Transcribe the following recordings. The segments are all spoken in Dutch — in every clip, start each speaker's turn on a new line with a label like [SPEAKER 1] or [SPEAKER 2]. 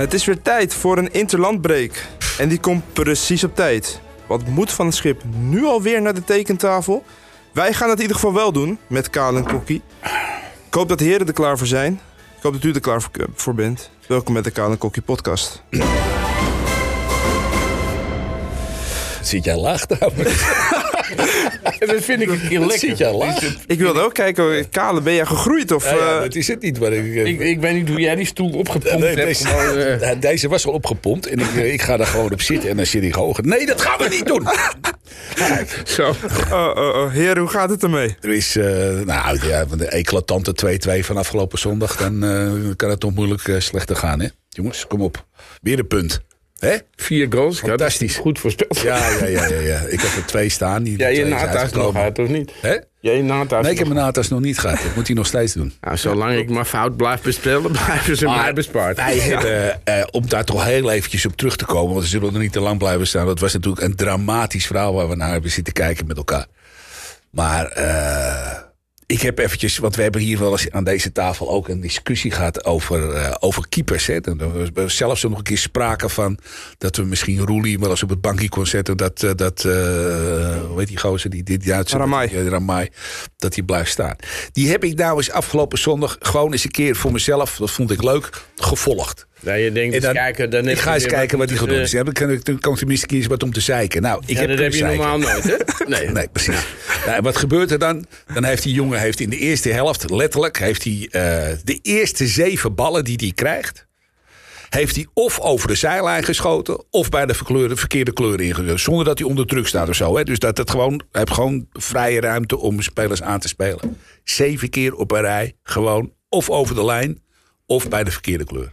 [SPEAKER 1] Het is weer tijd voor een interlandbreak. En die komt precies op tijd. Wat moet van het schip nu alweer naar de tekentafel? Wij gaan het in ieder geval wel doen met Kaal en Kokkie. Ik hoop dat de heren er klaar voor zijn. Ik hoop dat u er klaar voor, voor bent. Welkom met de Kaal en Kokkie podcast.
[SPEAKER 2] Zit jij laag trouwens? dat vind ik een keer lekker. Zit jij laag?
[SPEAKER 1] Ik wilde ook kijken, Kale, ben jij gegroeid? Of,
[SPEAKER 2] Ja, ja,
[SPEAKER 1] eh,
[SPEAKER 2] dat is het niet. Maar ik, eh,
[SPEAKER 3] Ik, ik weet niet hoe jij die stoel opgepompt
[SPEAKER 2] nee,
[SPEAKER 3] hebt.
[SPEAKER 2] deze,
[SPEAKER 3] eh,
[SPEAKER 2] deze was al opgepompt en ik, ik ga daar gewoon op zitten en dan zit hij hoger. Nee, dat gaan we niet doen.
[SPEAKER 3] zo.
[SPEAKER 1] oh, oh, oh, heren, hoe gaat het ermee?
[SPEAKER 2] Er is, eh, nou ja, de eclatante 2-2 van afgelopen zondag. Dan eh, kan het toch moeilijk slechter gaan, hè? Jongens, kom op. Weer een punt. Hè?
[SPEAKER 3] Vier goals.
[SPEAKER 2] Fantastisch.
[SPEAKER 3] Goed voorspeld.
[SPEAKER 2] Ja, ja, ja, ja, ja. Ik heb er twee staan. Die
[SPEAKER 3] Ja, je nata's nog gehad, of niet?
[SPEAKER 2] Hè?
[SPEAKER 3] Ja, je nata's
[SPEAKER 2] Nee, ik heb mijn natas nog niet gehad. Dat moet hij nog steeds doen.
[SPEAKER 3] Nou, zolang ik maar fout blijf bespelen, blijven ze mij bespaard.
[SPEAKER 2] Wij hebben, eh, om daar toch heel eventjes op terug te komen... want we zullen er niet te lang blijven staan. Dat was natuurlijk een dramatisch verhaal waar we naar hebben zitten kijken met elkaar. Maar eh, ik heb eventjes... want we hebben hier wel eens aan deze tafel ook een discussie gehad over, eh, over keepers. Hè. Er was zelfs nog een keer sprake van... dat we misschien Roelie wel eens op het bankje kon zetten... dat, eh, dat eh, hoe heet die gozer, die, die Duitse...
[SPEAKER 1] Ramai.
[SPEAKER 2] die, Ramai, dat hij blijft staan. Die heb ik nou eens afgelopen zondag gewoon eens een keer voor mezelf... dat vond ik leuk, gevolgd.
[SPEAKER 3] Ja, je denkt,
[SPEAKER 2] En
[SPEAKER 3] eens
[SPEAKER 2] dan-
[SPEAKER 3] kijken, dan
[SPEAKER 2] ik ga eens kijken wat hij gaat doen. dan kan ik kan tenminste kiezen wat om te zeiken. Nou, ik
[SPEAKER 3] ja,
[SPEAKER 2] heb
[SPEAKER 3] dat heb je
[SPEAKER 2] zeiken.
[SPEAKER 3] normaal nooit, hè? Nee.
[SPEAKER 2] Nee, precies. Nou, wat gebeurt er dan? Dan heeft die jongen heeft in de eerste helft, letterlijk, heeft hij eh, de eerste zeven ballen die hij krijgt. Heeft hij of over de zijlijn geschoten. of bij de verkleurde, verkeerde kleur ingezet. Zonder dat hij onder druk staat of zo. Hè. Dus dat het gewoon, hij heeft gewoon vrije ruimte om spelers aan te spelen. Zeven keer op een rij. Gewoon of over de lijn. of bij de verkeerde kleur.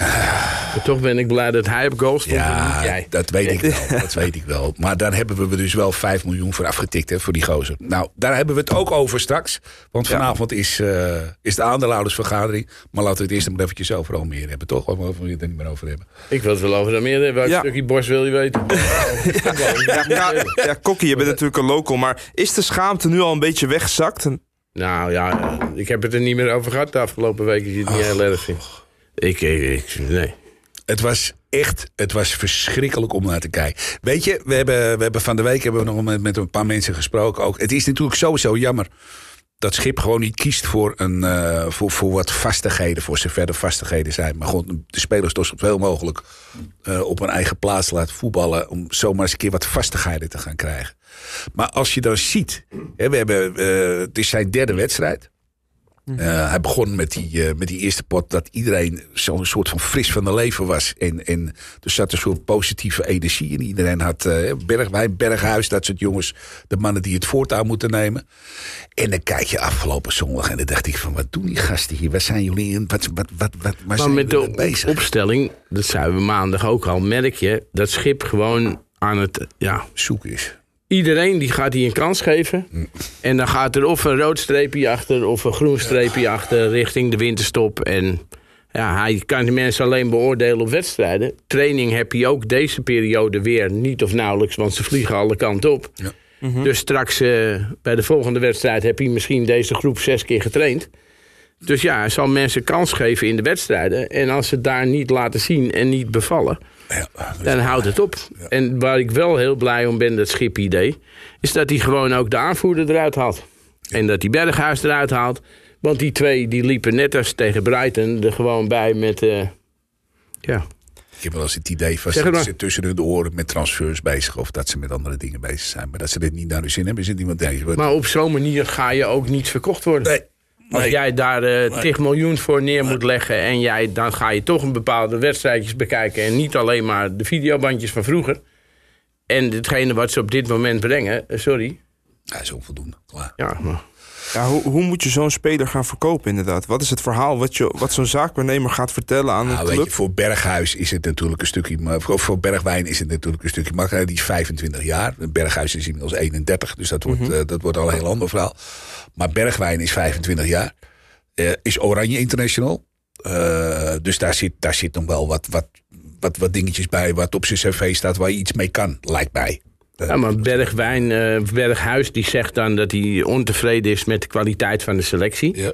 [SPEAKER 3] Maar toch ben ik blij dat hij op goal stond
[SPEAKER 2] Ja,
[SPEAKER 3] jij.
[SPEAKER 2] dat weet ik wel. Dat weet ik wel. Maar daar hebben we dus wel 5 miljoen voor afgetikt, hè, voor die gozer. Nou, daar hebben we het ook over straks. Want vanavond is, eh, is de aandeelhoudersvergadering. Maar laten we het eerst maar eventjes over Almere hebben, toch? Of we het er niet meer over hebben.
[SPEAKER 3] Ik wil het wel over meer. Welk
[SPEAKER 1] Ja.
[SPEAKER 3] stukje borst wil je weten?
[SPEAKER 1] Ja, ja, ja, Kokkie, je bent natuurlijk een local, maar is de schaamte nu al een beetje weggezakt?
[SPEAKER 3] Nou ja, ik heb het er niet meer over gehad de afgelopen weken. Dat je het niet heel erg vindt. Ik, ik, nee.
[SPEAKER 2] Het was echt, het was verschrikkelijk om naar te kijken. Weet je, we hebben, we hebben van de week hebben we nog met, met een paar mensen gesproken ook. Het is natuurlijk sowieso jammer dat Schip gewoon niet kiest voor, een, eh, voor, voor wat vastigheden, voor zover er vastigheden zijn. Maar gewoon de spelers toch zoveel mogelijk eh, op hun eigen plaats laten voetballen. Om zomaar eens een keer wat vastigheden te gaan krijgen. Maar als je dan ziet, hè, we hebben, eh, het is zijn derde wedstrijd. Eh, hij begon met die, eh, met die eerste pot dat iedereen zo'n soort van fris van de leven was. En, en er zat een soort positieve energie in. Iedereen had eh Bergwijn, Berghuis, dat soort jongens. De mannen die het voortouw moeten nemen. En dan kijk je afgelopen zondag en dan dacht ik van... wat doen die gasten hier? Waar zijn jullie in? Wat, wat, wat, wat, waar
[SPEAKER 3] Maar
[SPEAKER 2] zijn
[SPEAKER 3] met de
[SPEAKER 2] mee bezig?
[SPEAKER 3] opstelling, dat zeiden we maandag ook al, merk je dat Schip gewoon aan het... Ja,
[SPEAKER 2] Zoek is.
[SPEAKER 3] Iedereen die gaat hier een kans geven. En dan gaat er of een rood streepje achter of een groen streepje achter richting de winterstop. En ja, hij kan de mensen alleen beoordelen op wedstrijden. Training heb je ook deze periode weer niet of nauwelijks, want ze vliegen alle kanten op.
[SPEAKER 2] Ja.
[SPEAKER 3] Dus straks eh, bij de volgende wedstrijd heb je misschien deze groep zes keer getraind. Dus ja, hij zal mensen kans geven in de wedstrijden. En als ze het daar niet laten zien en niet bevallen,
[SPEAKER 2] Ja,
[SPEAKER 3] dan houdt het op. En waar ik wel heel blij om ben, dat schip-idee... is dat hij gewoon ook de aanvoerder eruit haalt. En dat hij Berghuis eruit haalt. Want die twee die liepen net als tegen Brighton er gewoon bij met... eh, ja,
[SPEAKER 2] Ik heb wel eens het idee van ze zitten tussen hun oren met transfers bezig. Of dat ze met andere dingen bezig zijn. Maar dat ze dit niet naar de zin hebben, zit niemand deze.
[SPEAKER 3] maar op zo'n manier ga je ook niet verkocht worden.
[SPEAKER 2] Nee.
[SPEAKER 3] Als
[SPEAKER 2] Nee.
[SPEAKER 3] jij daar eh 10 miljoen voor neer moet leggen... en jij, dan ga je toch een bepaalde wedstrijdjes bekijken... en niet alleen maar de videobandjes van vroeger. En hetgene wat ze op dit moment brengen, eh, sorry...
[SPEAKER 2] Ja, is onvoldoende. Klaar.
[SPEAKER 3] Ja, maar
[SPEAKER 1] Ja, hoe, hoe moet je zo'n speler gaan verkopen inderdaad? Wat is het verhaal wat, je, wat zo'n zaakwaarnemer gaat vertellen aan
[SPEAKER 2] Nou,
[SPEAKER 1] een
[SPEAKER 2] weet
[SPEAKER 1] club?
[SPEAKER 2] je, voor Berghuis is het natuurlijk een stukje. maar Voor, Bergwijn is het natuurlijk een stukje makkelijker. Die is 25 jaar. Berghuis is inmiddels 31. Dus dat wordt, eh, dat wordt al een heel ander verhaal. Maar Bergwijn is 25 jaar. eh, is Oranje International. Eh, dus daar zit, daar zit nog wel wat, wat, wat, wat dingetjes bij. Wat op zijn cv staat waar je iets mee kan, lijkt mij.
[SPEAKER 3] Ja, maar Bergwijn, eh, Berghuis die zegt dan dat hij ontevreden is met de kwaliteit van de selectie.
[SPEAKER 2] ja.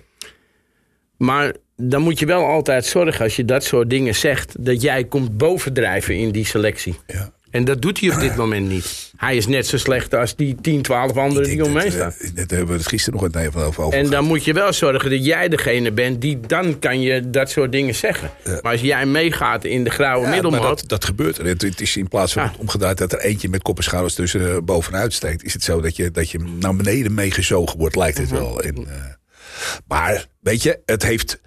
[SPEAKER 3] Maar dan moet je wel altijd zorgen als je dat soort dingen zegt... dat jij komt bovendrijven in die selectie.
[SPEAKER 2] Ja.
[SPEAKER 3] En dat doet hij op dit moment niet. Hij is net zo slecht als die 10, 12 anderen die omheen
[SPEAKER 2] dat,
[SPEAKER 3] staan.
[SPEAKER 2] eh, Daar hebben we het gisteren nog even over over
[SPEAKER 3] En dan moet je wel zorgen dat jij degene bent die dan kan je dat soort dingen zeggen. Maar als jij meegaat in de grauwe
[SPEAKER 2] Ja,
[SPEAKER 3] middelmaat...
[SPEAKER 2] dat, dat gebeurt er. Het, het is in plaats van
[SPEAKER 3] Ja.
[SPEAKER 2] het omgedraaid dat er eentje met kop en schouders tussen eh, bovenuit steekt, is het zo dat je, dat je naar beneden meegezogen wordt, lijkt het wel. En, eh, maar weet je, het heeft,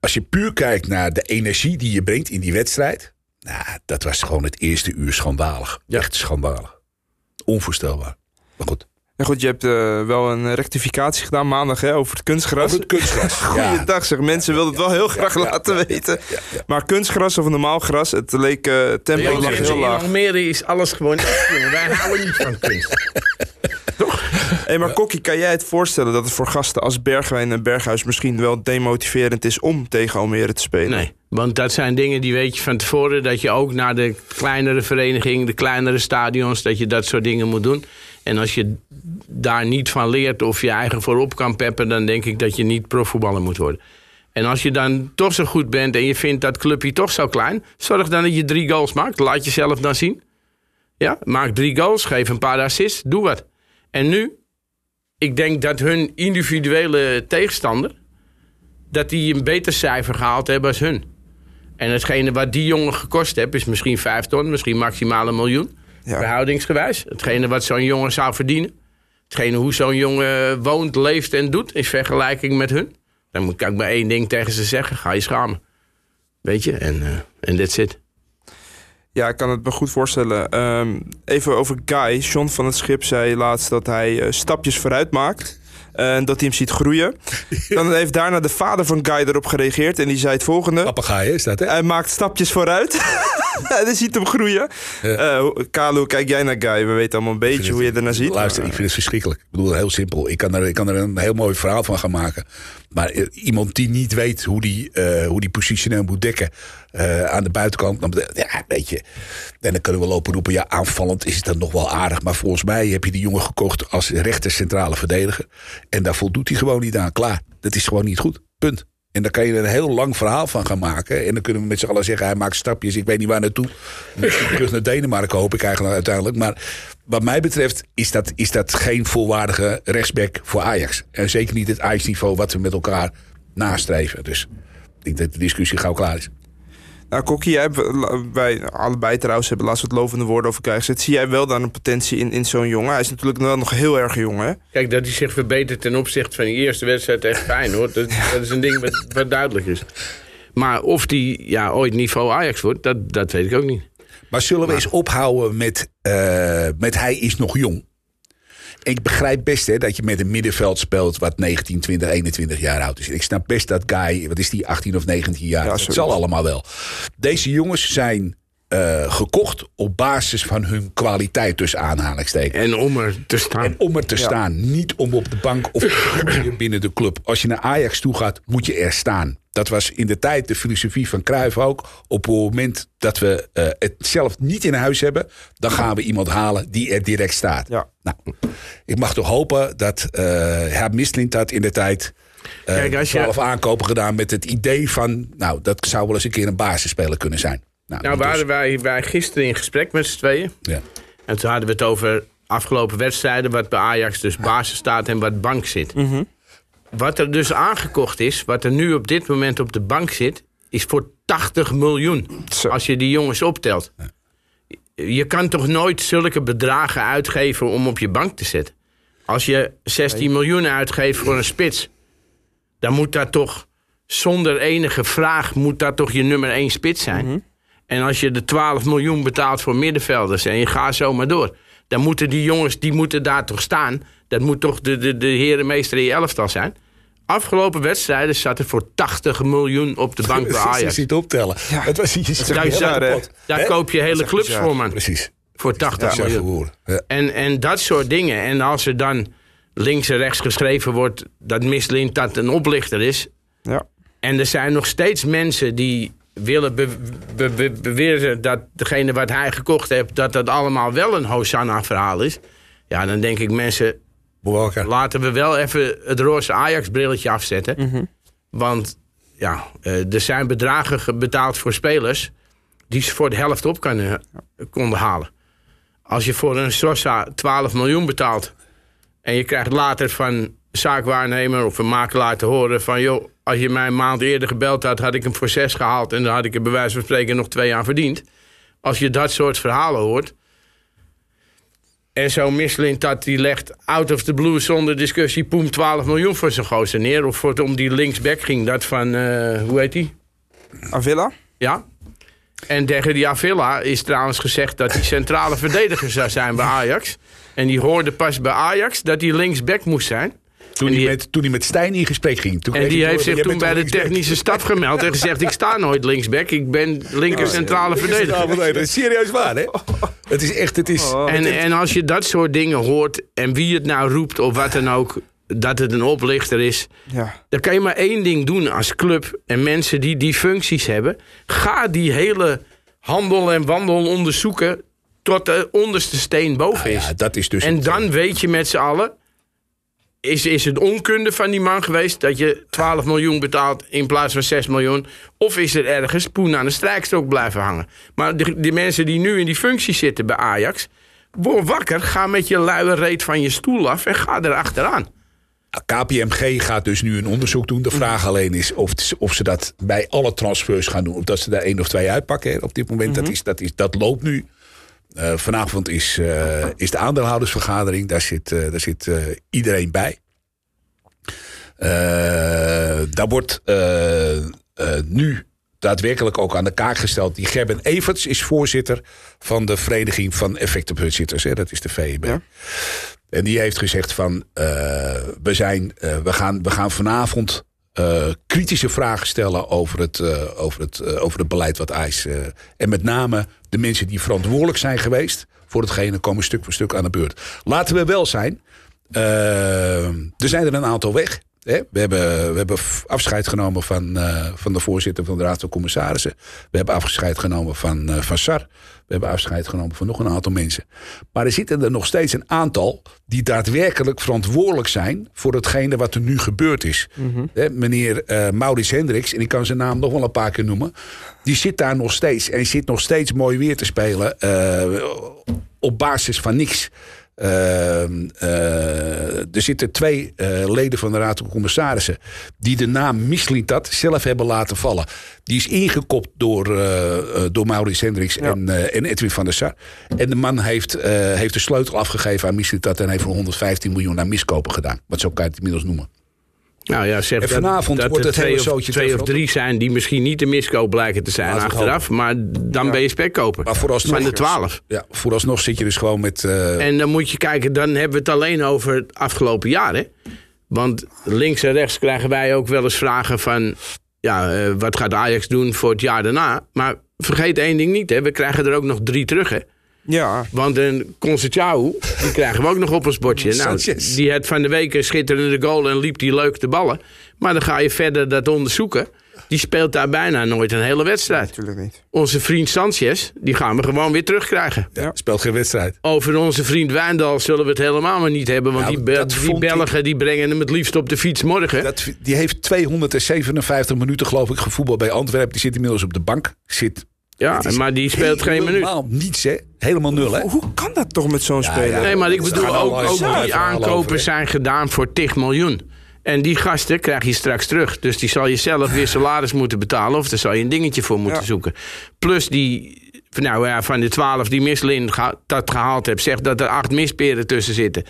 [SPEAKER 2] als je puur kijkt naar de energie die je brengt in die wedstrijd, nou, dat was gewoon het eerste uur schandalig. Echt schandalig. Onvoorstelbaar. Maar goed.
[SPEAKER 1] Ja, goed, je hebt eh, wel een rectificatie gedaan maandag hè, over het kunstgras.
[SPEAKER 2] Over het kunstgras.
[SPEAKER 1] Goeiedag zeg, mensen wilden het wel heel graag
[SPEAKER 2] ja,
[SPEAKER 1] laten
[SPEAKER 2] ja,
[SPEAKER 1] weten.
[SPEAKER 2] ja, ja.
[SPEAKER 1] Maar kunstgras of normaal gras, het leek, eh tempo lag heel
[SPEAKER 3] in
[SPEAKER 1] laag.
[SPEAKER 3] Almere is alles gewoon echt, jongen. Wij houden niet van kunst.
[SPEAKER 1] Hey, maar Kokkie, kan jij het voorstellen dat het voor gasten als Bergwijn en Berghuis misschien wel demotiverend is om tegen Almere te spelen?
[SPEAKER 3] Nee, want dat zijn dingen die weet je van tevoren... dat je ook naar de kleinere vereniging, de kleinere stadions... dat je dat soort dingen moet doen. En als je daar niet van leert of je eigen voorop kan peppen... dan denk ik dat je niet profvoetballer moet worden. En als je dan toch zo goed bent en je vindt dat clubje toch zo klein... zorg dan dat je drie goals maakt. Laat jezelf dan zien. Ja, maak drie goals, geef een paar assists, doe wat. En nu, ik denk dat hun individuele tegenstander... dat die een beter cijfer gehaald hebben als hun. En hetgene wat die jongen gekost heeft, is misschien vijf ton, misschien maximaal een miljoen.
[SPEAKER 1] Ja.
[SPEAKER 3] Verhoudingsgewijs. Hetgene wat zo'n jongen zou verdienen. Hetgene hoe zo'n jongen woont, leeft en doet, in vergelijking met hun. Dan moet ik maar één ding tegen ze zeggen: ga je schamen. Weet je, en uh, en that's it.
[SPEAKER 1] Ja, ik kan het me goed voorstellen. Ehm, even over Guy. John van het Schip zei laatst dat hij eh, stapjes vooruit maakt. En dat hij hem ziet groeien. Dan heeft daarna de vader van Guy erop gereageerd. En die zei het volgende.
[SPEAKER 2] Papegaai is dat, hè?
[SPEAKER 1] Hij maakt stapjes vooruit. en hij ziet hem groeien.
[SPEAKER 2] Ja.
[SPEAKER 1] Eh, Kalu, kijk jij naar Guy? We weten allemaal een beetje hoe je ernaar ziet.
[SPEAKER 2] Luister, ik vind het verschrikkelijk. Ik bedoel, heel simpel. Ik kan er, ik kan er een heel mooi verhaal van gaan maken. Maar eh, iemand die niet weet hoe die, eh, hoe die positioneel moet dekken eh, aan de buitenkant. Dan, ja, weet je. En dan kunnen we lopen roepen, ja, aanvallend is het dan nog wel aardig. Maar volgens mij heb je die jongen gekocht als rechter centrale verdediger. En daar voldoet hij gewoon niet aan. Klaar. Dat is gewoon niet goed. Punt. En daar kan je er een heel lang verhaal van gaan maken. En dan kunnen we met z'n allen zeggen, hij maakt stapjes. Ik weet niet waar naartoe. Misschien terug naar Denemarken hoop ik eigenlijk uiteindelijk. Maar wat mij betreft is dat, is dat geen volwaardige rechtsback voor Ajax. En zeker niet het Ajax-niveau wat we met elkaar nastreven. Dus ik denk dat de discussie gauw klaar is.
[SPEAKER 1] Nou, Kokkie, jij wij allebei trouwens hebben laatst wat lovende woorden over elkaar gezet. Zie jij wel daar een potentie in, in zo'n jongen? Hij is natuurlijk wel nog heel erg jong, hè?
[SPEAKER 3] Kijk, dat hij zich verbetert ten opzichte van die eerste wedstrijd, echt fijn hoor. Dat, dat is een ding wat, wat duidelijk is. Maar of die ja, ooit niveau Ajax wordt, dat, dat weet ik ook niet.
[SPEAKER 2] Maar zullen we eens ophouden met, uh, met hij is nog jong? Ik begrijp best hè, dat je met een middenveld speelt wat 19, 20, 21 jaar oud is. Ik snap best dat Guy, wat is die, 18 of 19 jaar? Ja, dat zal allemaal wel. Deze jongens zijn uh, gekocht op basis van hun kwaliteit tussen aanhalingstekens.
[SPEAKER 3] En om er te staan.
[SPEAKER 2] En om er te ja. staan. Niet om op de bank of binnen de club. Als je naar Ajax toe gaat, moet je er staan. Dat was in de tijd de filosofie van Cruijff ook. Op het moment dat we uh, het zelf niet in huis hebben... dan gaan we iemand halen die er direct staat.
[SPEAKER 1] Ja.
[SPEAKER 2] Nou, ik mag toch hopen dat uh, Herr Mistlint dat in de tijd... Uh, Kijk, als je... zelf aankopen gedaan met het idee van... nou, dat zou wel eens een keer een basisspeler kunnen zijn.
[SPEAKER 3] Nou, nou waren dus. wij, wij gisteren in gesprek met z'n tweeën.
[SPEAKER 2] Ja.
[SPEAKER 3] En toen hadden we het over afgelopen wedstrijden... wat bij Ajax dus basis staat en wat bank zit.
[SPEAKER 1] Mm -hmm.
[SPEAKER 3] Wat er dus aangekocht is, wat er nu op dit moment op de bank zit... is voor 80 miljoen, Zo. als je die jongens optelt. Ja. Je kan toch nooit zulke bedragen uitgeven om op je bank te zetten? Als je 16 nee. miljoen uitgeeft voor een spits... dan moet dat toch zonder enige vraag... moet dat toch je nummer 1 spits zijn?
[SPEAKER 1] Mhm.
[SPEAKER 3] Mm -hmm. En als je de 12 miljoen betaalt voor middenvelders... en je gaat zo maar door... dan moeten die jongens, die moeten daar toch staan... Dat moet toch de, de, de herenmeester in je elftal zijn. Afgelopen wedstrijden zat er voor 80 miljoen op de bank bij Ajax.
[SPEAKER 2] Precies niet optellen.
[SPEAKER 1] Ja.
[SPEAKER 2] Het was iets
[SPEAKER 3] daar daar koop je hele clubs
[SPEAKER 2] bizar.
[SPEAKER 3] voor, man.
[SPEAKER 2] Precies.
[SPEAKER 3] Voor 80 miljoen.
[SPEAKER 2] Ja.
[SPEAKER 3] En, en dat soort dingen. En als er dan links en rechts geschreven wordt... dat Mislint dat een oplichter is...
[SPEAKER 1] Ja.
[SPEAKER 3] en er zijn nog steeds mensen die willen be be be beweren... dat degene wat hij gekocht heeft... dat dat allemaal wel een Hosanna-verhaal is... Ja, dan denk ik mensen, laten we wel even het roze Ajax-brilletje afzetten.
[SPEAKER 1] Mm -hmm.
[SPEAKER 3] Want ja, eh, er zijn bedragen ge- betaald voor spelers die ze voor de helft op kunnen, konden halen. Als je voor een Sosa 12 miljoen betaalt en je krijgt later van zaakwaarnemer of een makelaar te horen van joh, als je mij een maand eerder gebeld had, had ik hem voor 6 gehaald en dan had ik er bij wijze van spreken nog twee aan verdiend. Als je dat soort verhalen hoort. En zo'n Michelin dat die legt out of the blue zonder discussie poem 12 miljoen voor zijn gozer neer. Of voor het om die linksback ging dat van, eh, hoe heet die?
[SPEAKER 1] Avila?
[SPEAKER 3] Ja. En tegen die Avila is trouwens gezegd dat hij centrale verdediger zou zijn bij Ajax. En die hoorde pas bij Ajax dat hij linksback moest zijn.
[SPEAKER 2] Toen,
[SPEAKER 3] En
[SPEAKER 2] hij
[SPEAKER 3] die-
[SPEAKER 2] met, toen hij met Stijn in gesprek ging. Toen
[SPEAKER 3] En die
[SPEAKER 2] hij
[SPEAKER 3] heeft zich toen bij de technische staf gemeld en gezegd: Ik sta nooit linksback, ik ben linker centrale verdediger.
[SPEAKER 2] Dat is serieus waar, hè? Het is echt, het is...
[SPEAKER 1] Oh.
[SPEAKER 3] En, en als je dat soort dingen hoort en wie het nou roept of wat dan ook, dat het een oplichter is.
[SPEAKER 1] Ja.
[SPEAKER 3] Dan kan je maar één ding doen als club en mensen die die functies hebben. Ga die hele handel en wandel onderzoeken tot de onderste steen boven is.
[SPEAKER 2] Ja, dat is dus...
[SPEAKER 3] en dan weet je met z'n allen... Is, is het onkunde van die man geweest dat je 12 miljoen betaalt in plaats van 6 miljoen? Of is er ergens poen aan de strijkstok blijven hangen? Maar de, die mensen die nu in die functie zitten bij Ajax... Word wakker, ga met je luie reet van je stoel af en ga erachteraan.
[SPEAKER 2] KPMG gaat dus nu een onderzoek doen. De vraag alleen is of, of ze dat bij alle transfers gaan doen. Of dat ze daar één of twee uitpakken hè, op dit moment. dat, is, dat, is, dat loopt nu. Eh, vanavond is, eh, is de aandeelhoudersvergadering. Daar zit, eh, daar zit iedereen bij. Daar wordt nu daadwerkelijk ook aan de kaak gesteld. Die Gerben Everts is voorzitter van de Vereniging van Effectenbezitters. Hè, dat is de VEB.
[SPEAKER 1] Ja.
[SPEAKER 2] En die heeft gezegd van we, zijn, we, gaan, we gaan vanavond eh, kritische vragen stellen over het, eh, over het, eh, over het beleid wat IJs. en met name de mensen die verantwoordelijk zijn geweest voor hetgene komen stuk voor stuk aan de beurt. Laten we wel zijn. er zijn er een aantal weg. Hè? We, hebben, we hebben afscheid genomen van, van de voorzitter van de Raad van Commissarissen. We hebben afscheid genomen van, van SAR. We hebben afscheid genomen van nog een aantal mensen. Maar er zitten er nog steeds een aantal die daadwerkelijk verantwoordelijk zijn voor hetgene wat er nu gebeurd is. Hè, meneer eh Maurits Hendricks, en ik kan zijn naam nog wel een paar keer noemen. Die zit daar nog steeds en zit nog steeds mooi weer te spelen eh, op basis van niks. Eh, eh, er zitten twee eh, leden van de Raad van Commissarissen die de naam Mislintat zelf hebben laten vallen. Die is ingekopt door, eh, door Maurits Hendricks en, en Edwin van der Sar. En de man heeft, heeft de sleutel afgegeven aan Mislintat en heeft voor 115 miljoen aan miskopen gedaan. Wat zo kan je het inmiddels noemen.
[SPEAKER 3] Nou ja,
[SPEAKER 2] En vanavond
[SPEAKER 3] dat,
[SPEAKER 2] wordt het hele zootje
[SPEAKER 3] twee of drie zijn die misschien niet de miskoop blijken te zijn achteraf. Maar dan ben je spekkoper.
[SPEAKER 2] Maar vooralsnog,
[SPEAKER 3] Van de twaalf.
[SPEAKER 2] Ja, vooralsnog zit je dus gewoon met... eh,
[SPEAKER 3] En dan moet je kijken, dan hebben we het alleen over het afgelopen jaar. Hè? Want links en rechts krijgen wij ook wel eens vragen van... Ja, eh, wat gaat Ajax doen voor het jaar daarna? Maar vergeet één ding niet, hè? we krijgen er ook nog drie terug. Hè?
[SPEAKER 1] Ja.
[SPEAKER 3] Want een Concecao, die krijgen we ook nog op ons bordje. Nou,
[SPEAKER 2] Sanchez.
[SPEAKER 3] die had van de week een schitterende goal en liep die leuk te ballen. Maar dan ga je verder dat onderzoeken. Die speelt daar bijna nooit een hele wedstrijd.
[SPEAKER 1] Natuurlijk niet.
[SPEAKER 3] Onze vriend Sanchez, die gaan we gewoon weer terugkrijgen.
[SPEAKER 2] ja, speelt geen wedstrijd.
[SPEAKER 3] Over onze vriend Wijndal zullen we het helemaal maar niet hebben. Want
[SPEAKER 2] Nou,
[SPEAKER 3] die, die
[SPEAKER 2] ik-
[SPEAKER 3] Belgen die brengen hem het liefst op de fiets morgen.
[SPEAKER 2] Dat, die heeft 257 minuten geloof ik gevoetbald bij Antwerpen. Die zit inmiddels op de bank. Zit
[SPEAKER 3] ja, maar die speelt geen minuut.
[SPEAKER 2] Helemaal niets hè. Helemaal nul hè.
[SPEAKER 1] Hoe kan dat toch met zo'n speler?
[SPEAKER 2] ja.
[SPEAKER 3] Nee, maar ik bedoel ook, ook die aankopen zijn gedaan voor 10 miljoen. En die gasten krijg je straks terug. Dus die zal je zelf weer salaris moeten betalen. Of daar zal je een dingetje voor moeten
[SPEAKER 1] Ja.
[SPEAKER 3] zoeken. Plus die, nou ja, van de 12 die geha- dat gehaald hebt, zegt dat er acht misperen tussen zitten.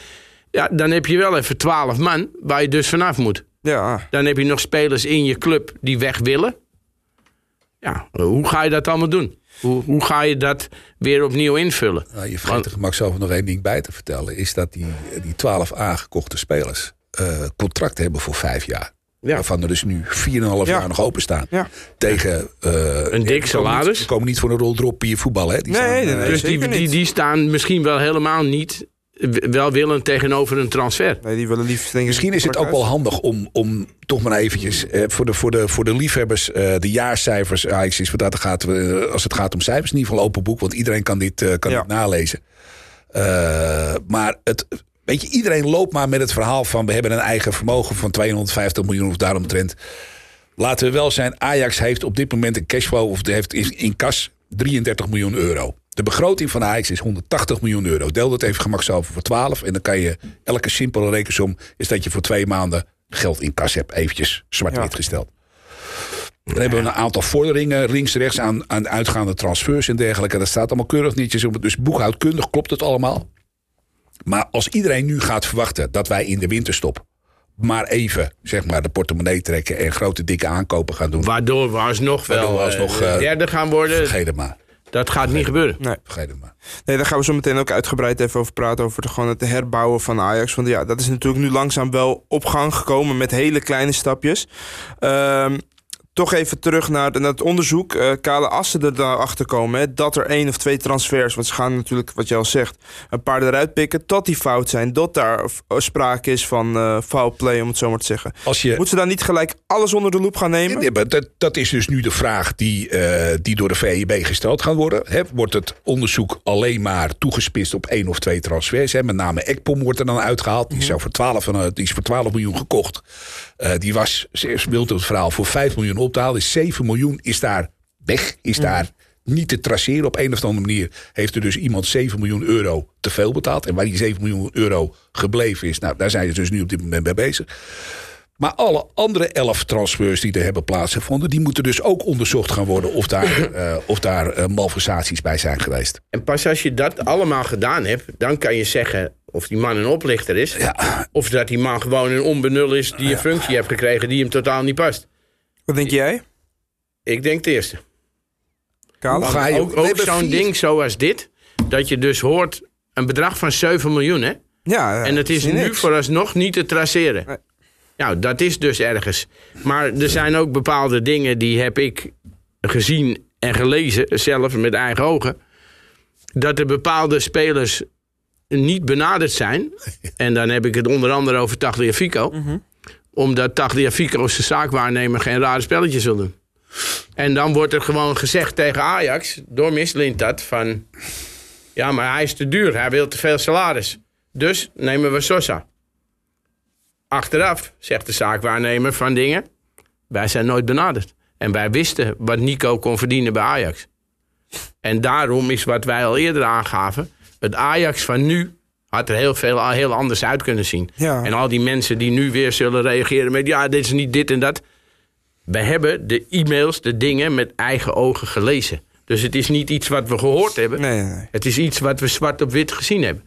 [SPEAKER 3] Ja, dan heb je wel even 12 man waar je dus vanaf moet.
[SPEAKER 1] Ja.
[SPEAKER 3] Dan heb je nog spelers in je club die weg willen. Ja, hoe ga je dat allemaal doen? Hoe, hoe ga je dat weer opnieuw invullen?
[SPEAKER 2] Nou, je vergeet er gemakshalve nog één ding bij te vertellen. Is dat die, die 12 aangekochte spelers eh, contract hebben voor vijf jaar.
[SPEAKER 3] Ja.
[SPEAKER 2] Waarvan er dus nu 4,5
[SPEAKER 1] Ja.
[SPEAKER 2] jaar nog openstaan.
[SPEAKER 1] Ja.
[SPEAKER 2] Tegen eh,
[SPEAKER 3] Een dik salaris.
[SPEAKER 2] Die komen niet voor een rol drop hier voetbal. Hè? Die
[SPEAKER 1] Nee,
[SPEAKER 2] staan,
[SPEAKER 1] nee,
[SPEAKER 2] eh,
[SPEAKER 1] nee.
[SPEAKER 3] Dus die, die, die staan misschien wel helemaal niet welwillend tegenover een transfer.
[SPEAKER 1] Nee, die willen liefst denk ik...
[SPEAKER 2] Misschien is het ook wel handig om, om toch maar eventjes eh, voor, de, voor, de, voor de liefhebbers eh, de jaarcijfers. Ajax is wat dat gaat, eh, als het gaat om cijfers, in ieder geval open boek, want iedereen kan dit, eh, kan
[SPEAKER 1] Ja.
[SPEAKER 2] dit nalezen. Eh, maar het, weet je, iedereen loopt maar met het verhaal van we hebben een eigen vermogen van 250 miljoen of daaromtrent. Laten we wel zijn, Ajax heeft op dit moment een cashflow... of heeft in, in kas 33 miljoen euro. De begroting van Ajax is 180 miljoen euro. Deel dat even gemakshalve voor 12. En dan kan je elke simpele rekensom... is dat je voor twee maanden geld in kas hebt. Eventjes zwart-wit
[SPEAKER 1] Ja.
[SPEAKER 2] gesteld. Dan hebben we een aantal vorderingen links-rechts aan, aan uitgaande transfers en dergelijke. Dat staat allemaal keurig netjes op. Dus boekhoudkundig klopt het allemaal. Maar als iedereen nu gaat verwachten dat wij in de winterstop maar even zeg maar, de portemonnee trekken en grote dikke aankopen gaan doen.
[SPEAKER 3] Waardoor we alsnog wel
[SPEAKER 2] we
[SPEAKER 3] eh,
[SPEAKER 2] alsnog, eh,
[SPEAKER 3] derde gaan worden.
[SPEAKER 2] Vergeet het maar.
[SPEAKER 3] Dat gaat niet gebeuren.
[SPEAKER 1] Nee.
[SPEAKER 2] Vergeet het maar.
[SPEAKER 1] Nee, daar gaan we zo meteen ook uitgebreid even over praten. Over de, gewoon het herbouwen van Ajax. Want ja, dat is natuurlijk nu langzaam wel op gang gekomen met hele kleine stapjes. Ehm, toch even terug naar, naar het onderzoek. Eh, Kale Assen er daarachter komen hè, dat er één of twee transfers, want ze gaan natuurlijk, wat je al zegt, een paar eruit pikken, dat die fout zijn. Dat daar eh, sprake is van eh foul play, om het zo maar te zeggen.
[SPEAKER 2] Als je,
[SPEAKER 1] Moeten ze dan niet gelijk alles onder de loep gaan nemen?
[SPEAKER 2] Maar dat, dat is dus nu de vraag die, die door de VEB gesteld gaat worden. Hè, wordt het onderzoek alleen maar toegespitst op één of twee transfers? Hè? Met name Ekpom wordt er dan uitgehaald. Die, zou voor 12, van, eh, die is voor 12 miljoen gekocht. Eh, die was, ze wilt het verhaal, voor 5 miljoen op te halen. Dus 7 miljoen is daar weg, is daar niet te traceren. Op een of andere manier heeft er dus iemand 7 miljoen euro te veel betaald. En waar die 7 miljoen euro gebleven is, nou, daar zijn ze dus nu op dit moment mee bezig. Maar alle andere elf transfers die er hebben plaatsgevonden... die moeten dus ook onderzocht gaan worden... of daar, eh, of daar eh, malversaties bij zijn geweest.
[SPEAKER 3] En pas als je dat allemaal gedaan hebt, dan kan je zeggen of die man een oplichter is.
[SPEAKER 2] Ja,
[SPEAKER 3] Of dat die man gewoon een onbenul is die een functie heeft gekregen die hem totaal niet past.
[SPEAKER 1] Wat denk jij,
[SPEAKER 3] Ik denk het eerste.
[SPEAKER 2] Ga je-
[SPEAKER 3] ook zo'n
[SPEAKER 2] vier-
[SPEAKER 3] ding zoals dit, dat je dus hoort een bedrag van 7 miljoen, hè?
[SPEAKER 1] Ja,
[SPEAKER 3] En het is nu vooralsnog niet te traceren.
[SPEAKER 1] Nee.
[SPEAKER 3] Nou, dat is dus ergens. Maar er zijn ook bepaalde dingen die heb ik gezien en gelezen, zelf met eigen ogen. Dat er bepaalde spelers niet benaderd zijn. En dan heb ik het onder andere over Tagliafico. Omdat Tagliafico zijn zaakwaarnemer geen rare spelletjes wil doen. En dan wordt er gewoon gezegd tegen Ajax, door Miss Lintat, van... Ja, maar hij is te duur, hij wil te veel salaris. Dus nemen we Sosa. Achteraf zegt de zaakwaarnemer van dingen... wij zijn nooit benaderd. En wij wisten wat Nico kon verdienen bij Ajax. En daarom is wat wij al eerder aangaven... het Ajax van nu had er heel veel heel anders uit kunnen zien.
[SPEAKER 1] Ja.
[SPEAKER 3] En al die mensen die nu weer zullen reageren met... ja, dit is niet dit en dat. We hebben de e-mails, de dingen met eigen ogen gelezen. Dus het is niet iets wat we gehoord hebben.
[SPEAKER 1] Nee, nee, nee.
[SPEAKER 3] Het is iets wat we zwart op wit gezien hebben.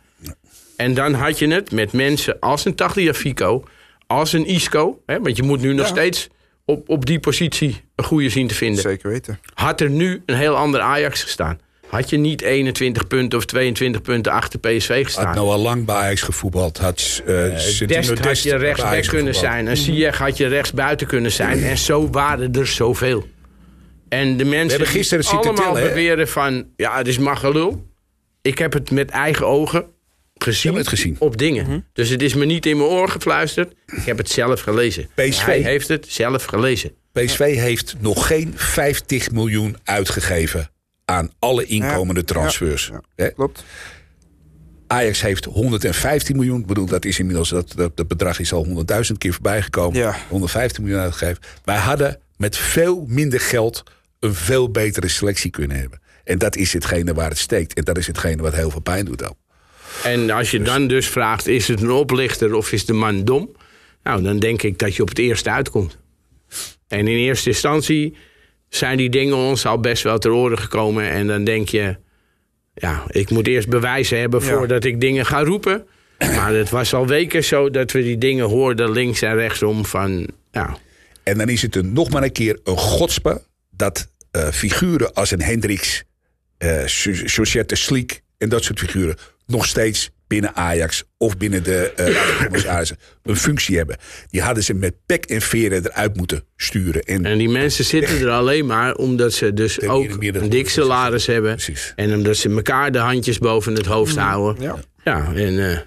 [SPEAKER 3] En dan had je het met mensen als een Tagliafico, als een Isco. Hè, want je moet nu nog
[SPEAKER 1] Ja.
[SPEAKER 3] steeds op, op die positie een goede zien te vinden.
[SPEAKER 1] Zeker weten.
[SPEAKER 3] Had er nu een heel ander Ajax gestaan. Had je niet 21 punten of 22 punten achter PSV
[SPEAKER 2] Had
[SPEAKER 3] gestaan.
[SPEAKER 2] nou al lang bij Ajax gevoetbald. Had, eh Santino
[SPEAKER 3] Dest had
[SPEAKER 2] Dest
[SPEAKER 3] je
[SPEAKER 2] bij
[SPEAKER 3] rechtsback kunnen zijn. En Ziyech had je rechtsbuiten kunnen zijn. En zo waren er zoveel. En de mensen
[SPEAKER 2] hebben gisteren
[SPEAKER 3] die
[SPEAKER 2] zitten
[SPEAKER 3] allemaal
[SPEAKER 2] tellen, hè?
[SPEAKER 3] beweren van... ja, het is magelul. Ik heb het met eigen ogen gezien,
[SPEAKER 2] Je het gezien.
[SPEAKER 3] op dingen.
[SPEAKER 1] Mhm.
[SPEAKER 3] Dus het is me niet in mijn oor gefluisterd. Ik heb het zelf gelezen.
[SPEAKER 2] PSV.
[SPEAKER 3] Hij heeft het zelf gelezen.
[SPEAKER 2] PSV heeft nog geen 50 miljoen uitgegeven... aan alle inkomende transfers. Hè?
[SPEAKER 1] Klopt.
[SPEAKER 2] Ajax heeft 115 miljoen. Ik bedoel, dat is inmiddels dat, dat, dat bedrag is al 100.000 keer voorbij gekomen.
[SPEAKER 1] Ja.
[SPEAKER 2] 115 miljoen uitgegeven. Wij hadden met veel minder geld een veel betere selectie kunnen hebben. En dat is hetgene waar het steekt. En dat is hetgene wat heel veel pijn doet ook.
[SPEAKER 3] En als je dan dus vraagt, is het een oplichter of is de man dom? Nou, dan denk ik dat je op het eerste uitkomt. En in eerste instantie zijn die dingen ons al best wel ter oren gekomen. En dan denk je, ja, ik moet eerst bewijzen hebben
[SPEAKER 1] Ja.
[SPEAKER 3] voordat ik dingen ga roepen. Maar het was al weken zo dat we die dingen hoorden links en rechtsom van, ja,
[SPEAKER 2] En dan is het een, nog maar een keer een godspe dat eh, figuren als een Hendricks, eh Societte Sliek en dat soort figuren nog steeds binnen Ajax of binnen de eh, Raad van commissarissen een functie hebben. Die hadden ze met pek en veren eruit moeten sturen. En,
[SPEAKER 3] En die mensen zitten er alleen maar omdat ze dus
[SPEAKER 2] De
[SPEAKER 3] ook een dik salaris hebben.
[SPEAKER 2] Precies.
[SPEAKER 3] En omdat ze elkaar de handjes boven het hoofd houden.
[SPEAKER 1] Ja.
[SPEAKER 3] Ja, en, eh,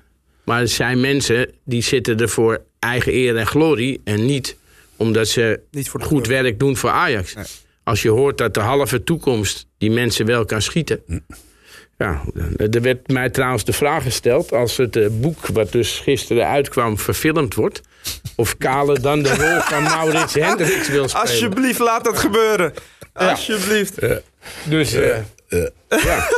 [SPEAKER 3] maar het zijn mensen die zitten er voor eigen eer en glorie. En niet omdat ze
[SPEAKER 1] Niet voor
[SPEAKER 3] goed werk doen voor Ajax.
[SPEAKER 1] Nee.
[SPEAKER 3] Als je hoort dat de halve toekomst die mensen wel kan schieten.
[SPEAKER 2] Hm.
[SPEAKER 3] Ja, er werd mij trouwens de vraag gesteld... als het eh, boek wat dus gisteren uitkwam verfilmd wordt... of Kale dan de rol van Maurits Hendricks wil spelen.
[SPEAKER 1] Alsjeblieft, laat dat gebeuren. Alsjeblieft.
[SPEAKER 3] Dus eh, ja.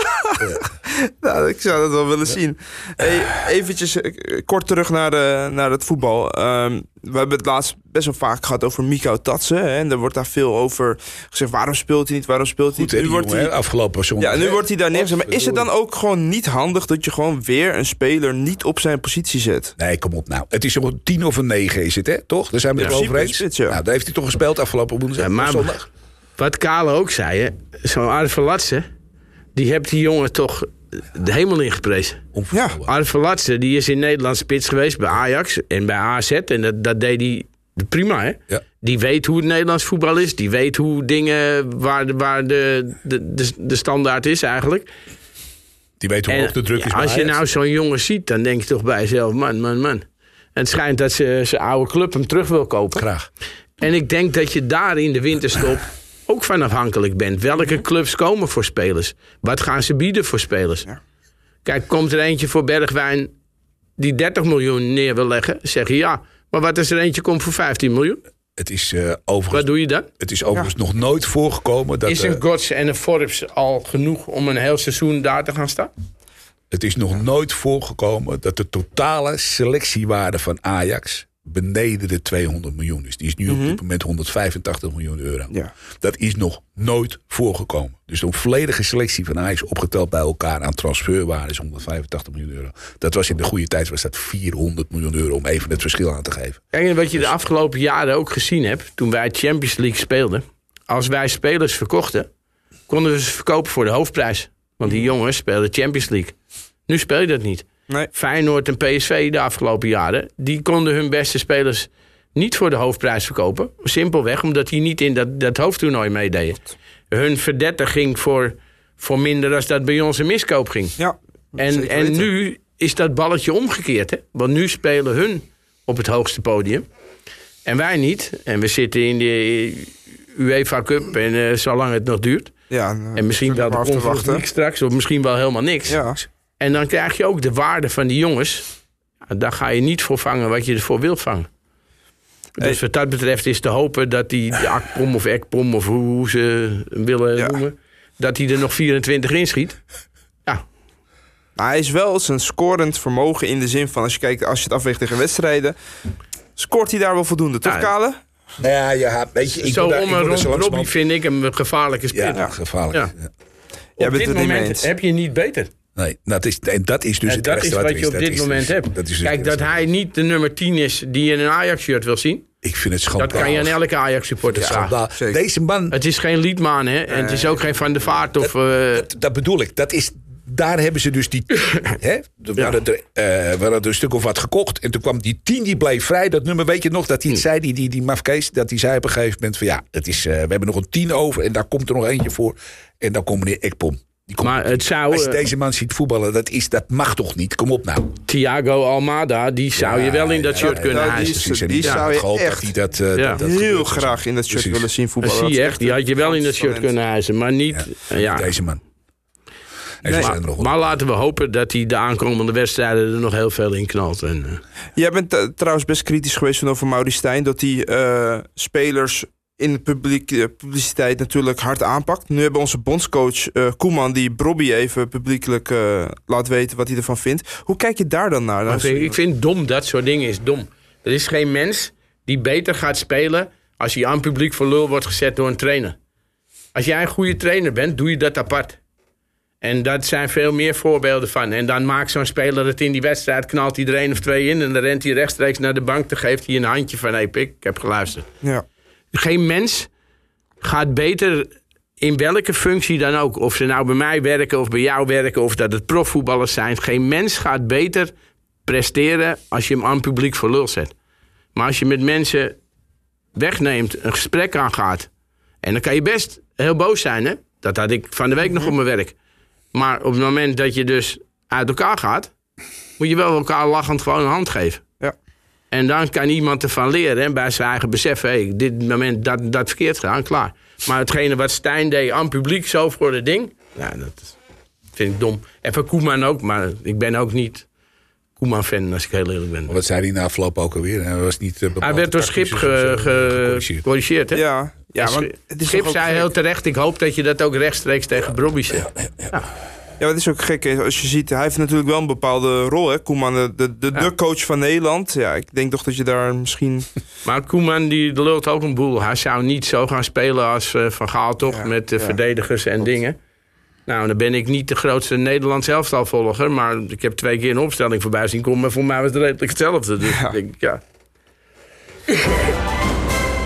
[SPEAKER 1] Nou, ik zou dat wel willen zien. Hey, eventjes eh, kort terug naar, de, naar het voetbal. Ehm, we hebben het laatst best wel vaak gehad over Miko Tatsen. Hè, en er wordt daar veel over gezegd. Waarom speelt hij niet? Waarom speelt hij niet? Nu wordt hij,
[SPEAKER 2] afgelopen zondag.
[SPEAKER 1] ja, nu
[SPEAKER 2] hè?
[SPEAKER 1] wordt hij daar neergezet. Maar is het dan ook gewoon niet handig dat je gewoon weer een speler niet op zijn positie zet?
[SPEAKER 2] Nee, kom op nou. Het is een tien of een negen is het, hè? Toch? Daar zijn we
[SPEAKER 1] Ja,
[SPEAKER 2] over eens.
[SPEAKER 1] ja.
[SPEAKER 2] Nou, daar heeft hij toch gespeeld afgelopen woensdag.
[SPEAKER 3] Ja, maar-
[SPEAKER 2] zondag.
[SPEAKER 3] Wat Kale ook zei, hè, zo'n Arve Latse... die heeft die jongen toch de hemel ingeprezen.
[SPEAKER 2] Onvoorstelbaar.
[SPEAKER 3] Arve die is in Nederland spits geweest bij Ajax en bij AZ. En dat, dat deed hij prima, hè?
[SPEAKER 2] Ja.
[SPEAKER 3] Die weet hoe het Nederlands voetbal is. Die weet hoe dingen, waar, de, waar de, de, de, de standaard is eigenlijk.
[SPEAKER 2] Die weet hoe hoog de druk is
[SPEAKER 3] ja,
[SPEAKER 2] bij
[SPEAKER 3] als je nou zo'n jongen ziet, dan denk je toch bij jezelf... man, man, man. En het schijnt dat ze zijn oude club hem terug wil kopen.
[SPEAKER 2] Graag.
[SPEAKER 3] En ik denk dat je daar in de winterstop ook van afhankelijk bent. Welke clubs komen voor spelers? Wat gaan ze bieden voor spelers? Kijk, komt er eentje voor Bergwijn die 30 miljoen neer wil leggen? Zeg je ja. Maar wat als er eentje komt voor 15 miljoen?
[SPEAKER 2] Het is, eh,
[SPEAKER 3] Wat
[SPEAKER 2] overigens,
[SPEAKER 3] doe je dan?
[SPEAKER 2] het is overigens nog nooit voorgekomen dat...
[SPEAKER 3] Is
[SPEAKER 2] eh,
[SPEAKER 3] een Gods en een Forbes al genoeg om een heel seizoen daar te gaan staan?
[SPEAKER 2] Het is nog nooit voorgekomen dat de totale selectiewaarde van Ajax beneden de 200 miljoen is. Die is nu op dit moment 185 miljoen euro.
[SPEAKER 1] Ja.
[SPEAKER 2] Dat is nog nooit voorgekomen. Dus de volledige selectie van Ajax opgeteld bij elkaar aan transferwaarde is 185 miljoen euro. Dat was in de goede tijd was dat 400 miljoen euro om even het verschil aan te geven.
[SPEAKER 3] Kijk, en wat je de afgelopen jaren ook gezien hebt, toen wij Champions League speelden. Als wij spelers verkochten, konden we ze verkopen voor de hoofdprijs. Want die jongens spelen Champions League. Nu speel je dat niet.
[SPEAKER 1] Nee.
[SPEAKER 3] Feyenoord en PSV de afgelopen jaren, die konden hun beste spelers niet voor de hoofdprijs verkopen. Simpelweg omdat die niet in dat, dat hoofdtoernooi meededen. Hun verdette ging voor, voor minder dan dat bij ons een miskoop ging.
[SPEAKER 1] Ja,
[SPEAKER 3] En, en nu is dat balletje omgekeerd. Hè? Want nu spelen hun op het hoogste podium. En wij niet. En we zitten in de UEFA Cup. En eh, zolang het nog duurt.
[SPEAKER 1] Ja,
[SPEAKER 3] En misschien wel de
[SPEAKER 1] wachten.
[SPEAKER 3] League straks. Of misschien wel helemaal niks.
[SPEAKER 1] Ja.
[SPEAKER 3] En dan krijg je ook de waarde van die jongens. Daar ga je niet voor vangen wat je ervoor wilt vangen. Dus wat dat betreft is te hopen dat die de Akpom of Ekpom of hoe, ze hem willen
[SPEAKER 1] Ja.
[SPEAKER 3] noemen. Dat hij er nog 24 inschiet. Ja,
[SPEAKER 1] Maar hij is wel zijn scorend vermogen in de zin van... als je kijkt, als je het afweegt tegen wedstrijden... scoort hij daar wel voldoende, toch
[SPEAKER 3] Ja.
[SPEAKER 1] Kale?
[SPEAKER 2] Nou ja, ja weet je, ik
[SPEAKER 3] zo om
[SPEAKER 2] ik
[SPEAKER 3] en
[SPEAKER 2] wil daar
[SPEAKER 3] rond
[SPEAKER 2] zo
[SPEAKER 3] Robbie
[SPEAKER 2] langzamerhand-
[SPEAKER 3] vind ik hem een gevaarlijke speler.
[SPEAKER 2] Ja, gevaarlijk.
[SPEAKER 3] Ja. Op dit moment heb je niet beter.
[SPEAKER 2] Nee, nou, dat is, en dat is dus
[SPEAKER 3] En
[SPEAKER 2] het
[SPEAKER 3] dat is
[SPEAKER 2] wat
[SPEAKER 3] wat je op
[SPEAKER 2] Dat
[SPEAKER 3] dit
[SPEAKER 2] is
[SPEAKER 3] moment
[SPEAKER 2] dus-
[SPEAKER 3] hebt.
[SPEAKER 2] Dat is dus
[SPEAKER 3] Kijk, dat hij niet de nummer 10 is die in een Ajax-shirt wil zien...
[SPEAKER 2] Ik vind het
[SPEAKER 3] dat
[SPEAKER 2] schandalig.
[SPEAKER 3] kan je aan elke Ajax-supporter vragen.
[SPEAKER 2] Deze man,
[SPEAKER 3] Het is geen Liedman, hè? En het is ook geen Van der Vaart of... eh,
[SPEAKER 2] dat, dat bedoel ik. Dat is, daar hebben ze dus die... hè, er waren er, eh, waren er een stuk of wat gekocht. En toen kwam die tien, die bleef vrij. Dat nummer, weet je nog, dat hij
[SPEAKER 3] Hm.
[SPEAKER 2] het zei, die, die, die mafkees. Dat hij zei op een gegeven moment van ja, het is, eh, we hebben nog een tien over. En daar komt er nog eentje voor. En dan komt meneer Ekpom. Die komt
[SPEAKER 3] Maar het zou,
[SPEAKER 2] Als je
[SPEAKER 3] eh,
[SPEAKER 2] deze man ziet voetballen, dat, is, dat mag toch niet? Kom op nou.
[SPEAKER 3] Thiago Almada, die zou je wel in dat shirt
[SPEAKER 2] ja,
[SPEAKER 3] kunnen
[SPEAKER 1] ja, die
[SPEAKER 3] hijsen.
[SPEAKER 1] zou je echt
[SPEAKER 2] dat hij dat, eh,
[SPEAKER 3] Ja.
[SPEAKER 2] dat, dat
[SPEAKER 1] Heel
[SPEAKER 2] gebeurt.
[SPEAKER 1] graag in dat shirt
[SPEAKER 2] Precies.
[SPEAKER 1] willen zien
[SPEAKER 3] Dat
[SPEAKER 1] voetballen.
[SPEAKER 3] zie
[SPEAKER 1] Dat
[SPEAKER 3] je echt. Die had je wel in dat shirt kunnen hijsen. Maar niet... Ja. ja.
[SPEAKER 2] Deze man.
[SPEAKER 1] Nee.
[SPEAKER 3] Maar laten we hopen dat hij de aankomende wedstrijden er nog heel veel in knalt. En, eh,
[SPEAKER 1] Jij bent eh, trouwens best kritisch geweest van over Mauri Stijn... dat hij eh, spelers in de publiek, eh, publiciteit natuurlijk hard aanpakt. Nu hebben onze bondscoach eh, Koeman... die Brobby even publiekelijk eh, laat weten wat hij ervan vindt. Hoe kijk je daar dan naar?
[SPEAKER 3] Ik, vind dom, dat soort dingen is dom. Er is geen mens die beter gaat spelen als hij aan publiek voor lul wordt gezet door een trainer. Als jij een goede trainer bent, doe je dat apart. En dat zijn veel meer voorbeelden van. En dan maakt zo'n speler het in die wedstrijd, knalt hij er één of twee in... en dan rent hij rechtstreeks naar de bank, dan geeft hij een handje van... hé pik, ik heb geluisterd.
[SPEAKER 1] ja.
[SPEAKER 3] Geen mens gaat beter in welke functie dan ook. Of ze nou bij mij werken of bij jou werken of dat het profvoetballers zijn. Geen mens gaat beter presteren als je hem aan publiek voor lul zet. Maar als je met mensen wegneemt, een gesprek aangaat. En dan kan je best heel boos zijn, hè? Dat had ik van de week nog op mijn werk. Maar op het moment dat je dus uit elkaar gaat, moet je wel elkaar lachend gewoon een hand geven. En dan kan iemand ervan leren en bij zijn eigen beseffen... Hey, dit moment dat, dat verkeerd gedaan, klaar. Maar hetgene wat Stijn deed aan publiek, zo voor het ding... Ja, dat vind ik dom. En van Koeman ook, maar ik ben ook niet Koeman-fan, als ik heel eerlijk ben.
[SPEAKER 2] Wat zei hij na afloop ook alweer? Hij was niet, uh,
[SPEAKER 3] Hij werd door Schip ge, ge, gecorrigeerd, hè?
[SPEAKER 1] Ja, ja want
[SPEAKER 3] het is Schip zei heel terecht, ik hoop dat je dat ook rechtstreeks tegen ja. Brobby zegt. Ja, ja,
[SPEAKER 1] ja, het is ook gek. Als je ziet, hij heeft natuurlijk wel een bepaalde rol. Hè? Koeman, de, de, de, de coach van Nederland. Ja, ik denk toch dat je daar misschien...
[SPEAKER 3] Maar Koeman die lult ook een boel. Hij zou niet zo gaan spelen als uh, Van Gaal toch? met uh, verdedigers en dingen. Nou, dan ben ik niet de grootste Nederlands elftalvolger. Maar ik heb twee keer een opstelling voorbij zien komen. Maar voor mij was het redelijk hetzelfde. Dus ja. denk ik, ja.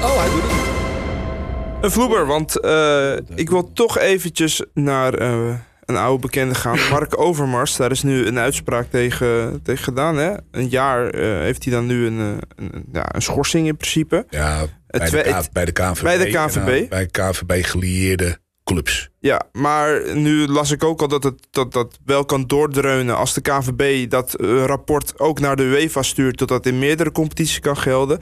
[SPEAKER 1] Oh, hij doet het. Een vloeber, want uh, ik wil toch eventjes naar uh, een oude bekende gaan. Mark Overmars, daar is nu een uitspraak tegen, tegen gedaan. Hè? Een jaar uh, heeft hij dan nu een, een, ja, een schorsing in principe.
[SPEAKER 2] Ja, bij, de, K, bij de KNVB.
[SPEAKER 1] Bij de KNVB.
[SPEAKER 2] bij KNVB gelieerde clubs.
[SPEAKER 1] Ja, maar nu las ik ook al dat het dat, dat wel kan doordreunen als de KVB dat uh, rapport ook naar de UEFA stuurt, dat dat in meerdere competities kan gelden.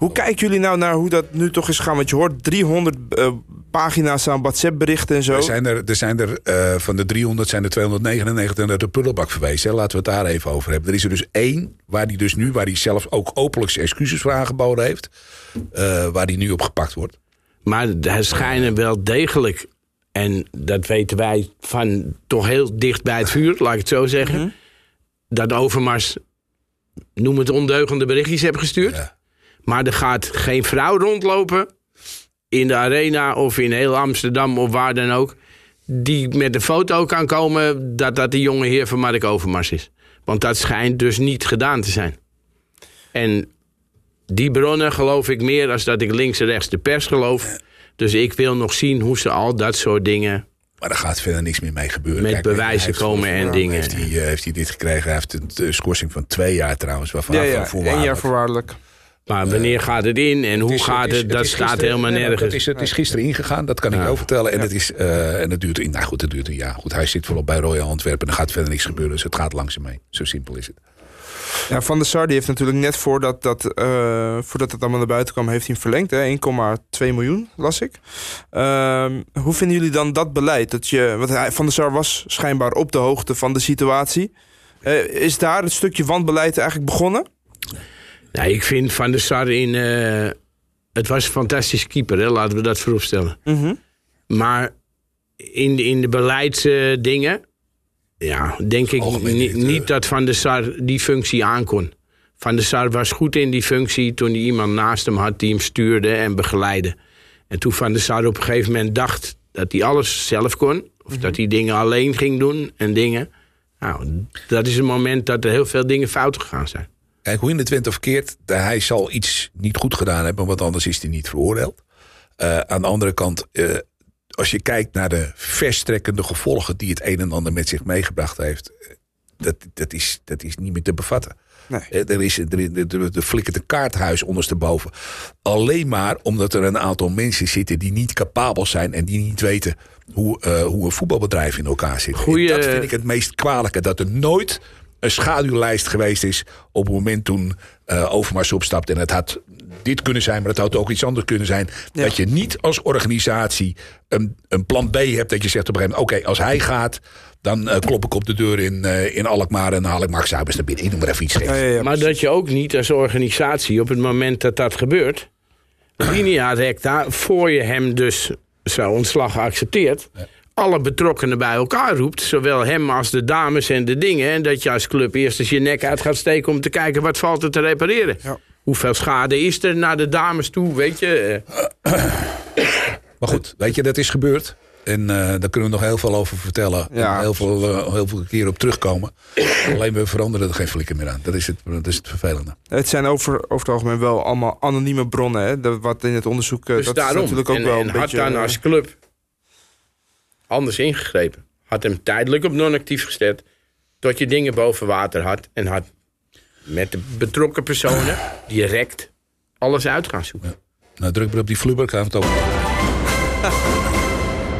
[SPEAKER 1] Hoe kijken jullie nou naar hoe dat nu toch is gaan? Want je hoort 300 uh, pagina's aan WhatsApp-berichten en zo.
[SPEAKER 2] Er zijn er, er, zijn er uh, van de 300 zijn er 299 naar de prullenbak verwezen. Laten we het daar even over hebben. Er is er dus één waar hij dus nu, waar hij zelf ook openlijk excuses voor aangeboden heeft, uh, waar hij nu op gepakt wordt.
[SPEAKER 3] Maar er schijnen wel degelijk, en dat weten wij van toch heel dicht bij het vuur, laat ik het zo zeggen, mm -hmm. dat Overmars, noem het ondeugende berichtjes hebben gestuurd. Ja. Maar er gaat geen vrouw rondlopen in de arena of in heel Amsterdam of waar dan ook, die met een foto kan komen dat dat de jonge heer van Mark Overmars is. Want dat schijnt dus niet gedaan te zijn. En die bronnen geloof ik meer als dat ik links en rechts de pers geloof. Dus ik wil nog zien hoe ze al dat soort dingen.
[SPEAKER 2] Maar daar gaat verder niks meer mee gebeuren.
[SPEAKER 3] Met Kijk, bewijzen komen en dingen.
[SPEAKER 2] Heeft hij, uh, heeft hij dit gekregen? Hij heeft een schorsing van twee jaar trouwens. Waarvan
[SPEAKER 1] ja, ja, één jaar voorwaardelijk.
[SPEAKER 3] Maar wanneer uh, gaat het in en hoe het is, gaat het? het, is, dat staat gisteren, helemaal
[SPEAKER 2] nee,
[SPEAKER 3] nergens.
[SPEAKER 2] Het is, het is gisteren ingegaan, dat kan ja. ik jou vertellen. En, ja. het is, uh, en het duurt, nou goed, het duurt een jaar. Goed, hij zit volop bij Royal Antwerpen en er gaat verder niks gebeuren. Dus het gaat langzaam mee. Zo simpel is het.
[SPEAKER 1] Ja, Van der Sar die heeft natuurlijk net voordat, dat, uh, voordat het allemaal naar buiten kwam... heeft hij verlengd, 1,2 miljoen, las ik. Uh, hoe vinden jullie dan dat beleid? Dat je, want hij, Van der Sar was schijnbaar op de hoogte van de situatie. Uh, is daar het stukje wanbeleid eigenlijk begonnen?
[SPEAKER 3] Nou, ik vind Van der Sar in... Uh, het was een fantastische keeper, hè? laten we dat vooropstellen.
[SPEAKER 1] Mm -hmm.
[SPEAKER 3] Maar in de, in de beleidsdingen... Ja, denk ik niet, niet dat Van der Sar die functie aankon. Van der Sar was goed in die functie toen hij iemand naast hem had die hem stuurde en begeleidde. En toen Van der Sar op een gegeven moment dacht dat hij alles zelf kon, of
[SPEAKER 1] Mhm.
[SPEAKER 3] dat hij dingen alleen ging doen en dingen. Nou, dat is een moment dat er heel veel dingen fout gegaan zijn.
[SPEAKER 2] Kijk, hoe in de twint of keert, hij zal iets niet goed gedaan hebben, want anders is hij niet veroordeeld. Uh, aan de andere kant, uh, als je kijkt naar de verstrekkende gevolgen die het een en ander met zich meegebracht heeft, dat, dat, is, dat is niet meer te bevatten.
[SPEAKER 1] Nee.
[SPEAKER 2] Er, is, er, er, er flikkert een kaarthuis ondersteboven. Alleen maar omdat er een aantal mensen zitten die niet capabel zijn en die niet weten hoe, uh, hoe een voetbalbedrijf in elkaar zit.
[SPEAKER 3] Goeie...
[SPEAKER 2] Dat vind ik het meest kwalijke. Dat er nooit een schaduwlijst geweest is op het moment toen uh, Overmars opstapt. En het had dit kunnen zijn, maar het had ook iets anders kunnen zijn. Ja. Dat je niet als organisatie een, een plan B hebt. Dat je zegt op een gegeven moment, oké, okay, als hij gaat... dan uh, klop ik op de deur in, uh, in Alkmaar en dan haal ik Max Huibers naar binnen. Ik noem maar even iets
[SPEAKER 3] ja, ja, Maar dat je ook niet als organisatie op het moment dat dat gebeurt... linea recta, voor je hem dus zo ontslag accepteert... alle betrokkenen bij elkaar roept. Zowel hem als de dames en de dingen. En dat je als club eerst eens je nek uit gaat steken... om te kijken wat valt er te repareren.
[SPEAKER 1] Ja.
[SPEAKER 3] Hoeveel schade is er naar de dames toe, weet je?
[SPEAKER 2] Maar goed, weet je, dat is gebeurd. En uh, daar kunnen we nog heel veel over vertellen.
[SPEAKER 1] Ja.
[SPEAKER 2] En heel veel, uh, heel veel keer op terugkomen. Alleen we veranderen er geen flikker meer aan. Dat is het, dat is het vervelende.
[SPEAKER 1] Het zijn over, over het algemeen wel allemaal anonieme bronnen. Hè? Dat, wat in het onderzoek...
[SPEAKER 3] Dus
[SPEAKER 1] dat
[SPEAKER 3] daarom.
[SPEAKER 1] is natuurlijk ook
[SPEAKER 3] en,
[SPEAKER 1] wel
[SPEAKER 3] en
[SPEAKER 1] een
[SPEAKER 3] had
[SPEAKER 1] beetje...
[SPEAKER 3] dan als club anders ingegrepen. Had hem tijdelijk op non-actief gezet. Tot je dingen boven water had. En had met de betrokken personen direct alles uit gaan zoeken.
[SPEAKER 2] Ja. Nou, druk maar op die vloeber, ik ga het over.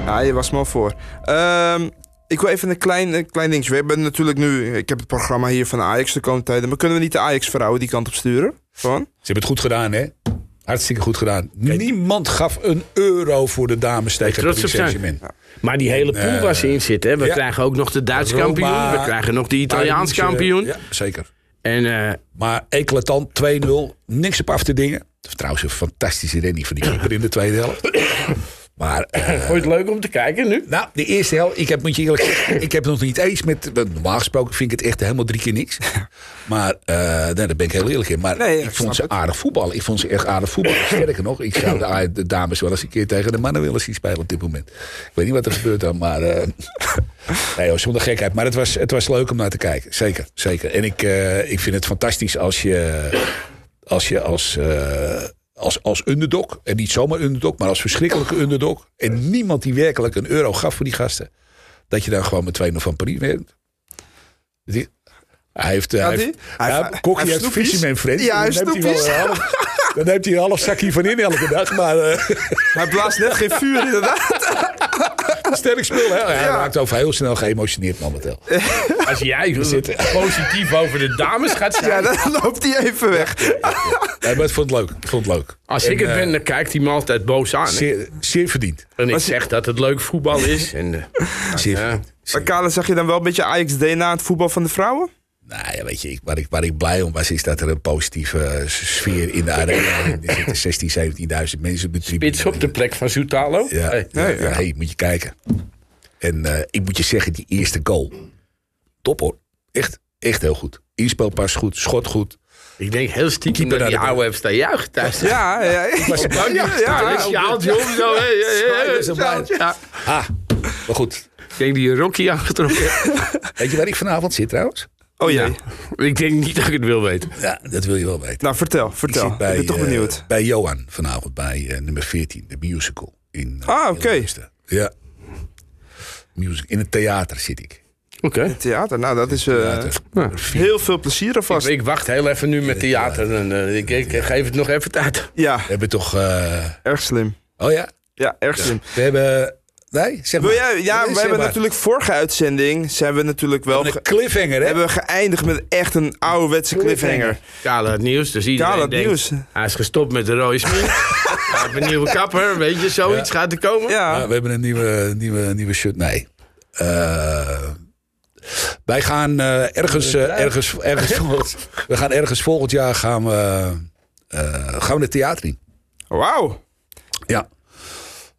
[SPEAKER 1] ja, je was me al voor. Um, ik wil even een klein, een klein dingetje. We hebben natuurlijk nu... Ik heb het programma hier van Ajax de komende tijden. Maar kunnen we niet de Ajax-vrouwen die kant op sturen? Gewoon?
[SPEAKER 2] Ze hebben het goed gedaan, hè? Hartstikke goed gedaan. Niemand gaf een euro voor de dames tegen Paris
[SPEAKER 3] zijn.
[SPEAKER 2] Saint-Germain.
[SPEAKER 3] Maar die hele pool waar ze in zitten. We
[SPEAKER 2] ja.
[SPEAKER 3] krijgen ook nog de Duitse
[SPEAKER 2] Roma,
[SPEAKER 3] kampioen. We krijgen nog de Italiaans
[SPEAKER 2] München,
[SPEAKER 3] kampioen.
[SPEAKER 2] Ja, zeker.
[SPEAKER 3] En eh,
[SPEAKER 2] Maar eclatant 2-0. Niks op af te dingen. Het trouwens een fantastische rennie van die keeper in de tweede helft. Maar eh,
[SPEAKER 3] vond je het leuk om te kijken nu?
[SPEAKER 2] nou, de eerste helft, ik heb, moet je eerlijk zeggen, ik heb nog niet eens met. Normaal gesproken vind ik het echt helemaal drie keer niks. Maar eh nee, daar ben ik heel eerlijk in. Maar
[SPEAKER 1] Nee,
[SPEAKER 2] ik vond ze
[SPEAKER 1] het.
[SPEAKER 2] aardig voetballen. Ik vond ze echt aardig voetballen. Sterker nog, ik zou de, de dames wel eens een keer tegen de mannen willen zien spelen op dit moment. Ik weet niet wat er gebeurt dan, maar. eh nee, joh, zonder gekheid. Maar het was, het was leuk om naar te kijken. Zeker, zeker. En ik, eh, ik vind het fantastisch als je als je als, eh, als, als underdog, en niet zomaar underdog, maar als verschrikkelijke underdog, en niemand die werkelijk een euro gaf voor die gasten, dat je dan gewoon met 2-0 van Paris wint. Hij heeft, eh, hij heeft, ja, Kokkie
[SPEAKER 1] heeft.
[SPEAKER 2] Fisherman Friends.
[SPEAKER 1] Ja, hij
[SPEAKER 2] Dan
[SPEAKER 1] heeft
[SPEAKER 2] neemt hij een half- Dan neemt hij een half zakje van in elke dag. Maar eh,
[SPEAKER 1] Hij blaast net geen vuur inderdaad.
[SPEAKER 2] Sterk spul, hè? Hij raakt over heel snel geëmotioneerd momenteel.
[SPEAKER 3] Als jij positief over de dames gaat zijn.
[SPEAKER 1] Ja, dan loopt hij even weg.
[SPEAKER 2] Nee, maar ik vond het leuk. Ik vond het leuk.
[SPEAKER 3] Als
[SPEAKER 2] En,
[SPEAKER 3] ik het
[SPEAKER 2] eh,
[SPEAKER 3] ben, dan kijkt hij me altijd boos aan. hè.
[SPEAKER 2] Zeer, zeer verdiend.
[SPEAKER 3] En ik
[SPEAKER 1] Was-
[SPEAKER 3] zeg dat het leuk voetbal is. En, eh,
[SPEAKER 2] Zeer verdiend.
[SPEAKER 1] Maar Kale, zag je dan wel een beetje Ajax-DNA aan het voetbal van de vrouwen?
[SPEAKER 2] Nou ja, weet je, ik, waar, ik, waar ik blij om was, is dat er een positieve sfeer in de arena. Er zitten 16, 17.000 mensen op de tribune.
[SPEAKER 3] Spits op de plek van Zoetalo.
[SPEAKER 2] Ja,
[SPEAKER 3] Hey.
[SPEAKER 2] ja,
[SPEAKER 1] Nee,
[SPEAKER 2] ja,
[SPEAKER 1] ja.
[SPEAKER 2] hey, moet je kijken. En eh, ik moet je zeggen, die eerste goal. Top hoor. Echt, echt heel goed. Inspelpas goed, schot goed.
[SPEAKER 3] Ik denk heel stiekem dat die oude heeft staan juichen thuis.
[SPEAKER 1] Ja, ja. ja.
[SPEAKER 2] Was
[SPEAKER 3] Ja,
[SPEAKER 2] ja,
[SPEAKER 3] ja, sjaaltje om zo. Ja.
[SPEAKER 2] Ah, maar goed.
[SPEAKER 3] Ik denk die Rocky aangetrokken.
[SPEAKER 2] Weet je waar ik vanavond zit trouwens?
[SPEAKER 1] Oh jee.
[SPEAKER 3] Ik denk niet dat ik het wil weten.
[SPEAKER 2] Ja, dat wil je wel weten.
[SPEAKER 1] Nou, vertel,
[SPEAKER 2] Ik
[SPEAKER 1] vertel. Ik
[SPEAKER 2] bij,
[SPEAKER 1] ben toch
[SPEAKER 2] eh,
[SPEAKER 1] benieuwd.
[SPEAKER 2] bij Johan vanavond, bij eh, nummer 14, de musical. In, eh,
[SPEAKER 1] Ah,
[SPEAKER 2] in
[SPEAKER 1] oké.
[SPEAKER 2] Ja. Music. In het theater zit ik.
[SPEAKER 3] Oké.
[SPEAKER 1] Theater, nou dat is eh,
[SPEAKER 2] Theater.
[SPEAKER 3] Ja.
[SPEAKER 1] heel veel plezier
[SPEAKER 3] Ik,
[SPEAKER 1] alvast.
[SPEAKER 3] ik wacht heel even nu met theater. En, eh, ik, ik geef het nog even tijd.
[SPEAKER 1] Ja,
[SPEAKER 2] We hebben toch... eh,
[SPEAKER 1] erg slim.
[SPEAKER 2] oh ja?
[SPEAKER 1] Ja, erg slim.
[SPEAKER 2] We hebben... Nee, zeg maar.
[SPEAKER 1] Wil jij, ja,
[SPEAKER 2] Nee,
[SPEAKER 1] we
[SPEAKER 2] zeg
[SPEAKER 1] hebben
[SPEAKER 2] maar.
[SPEAKER 1] natuurlijk vorige uitzending, ze hebben natuurlijk wel
[SPEAKER 2] Een
[SPEAKER 1] ge-
[SPEAKER 2] cliffhanger, hè?
[SPEAKER 1] hebben we geëindigd met echt een ouderwetse cliffhanger.
[SPEAKER 3] Kale het nieuws. Dus iedereen
[SPEAKER 1] Kale het
[SPEAKER 3] denkt,
[SPEAKER 1] nieuws.
[SPEAKER 3] Hij is gestopt met de rode smink. hij heeft een nieuwe kapper. Weet je, zoiets gaat er komen.
[SPEAKER 1] Ja,
[SPEAKER 2] Ja, we hebben een nieuwe, nieuwe, nieuwe shirt. Nee. Eh, wij gaan eh, ergens, eh, ergens, ergens volgend, we gaan ergens volgend jaar gaan we, eh, gaan we het theater in.
[SPEAKER 1] wauw.
[SPEAKER 2] Ja.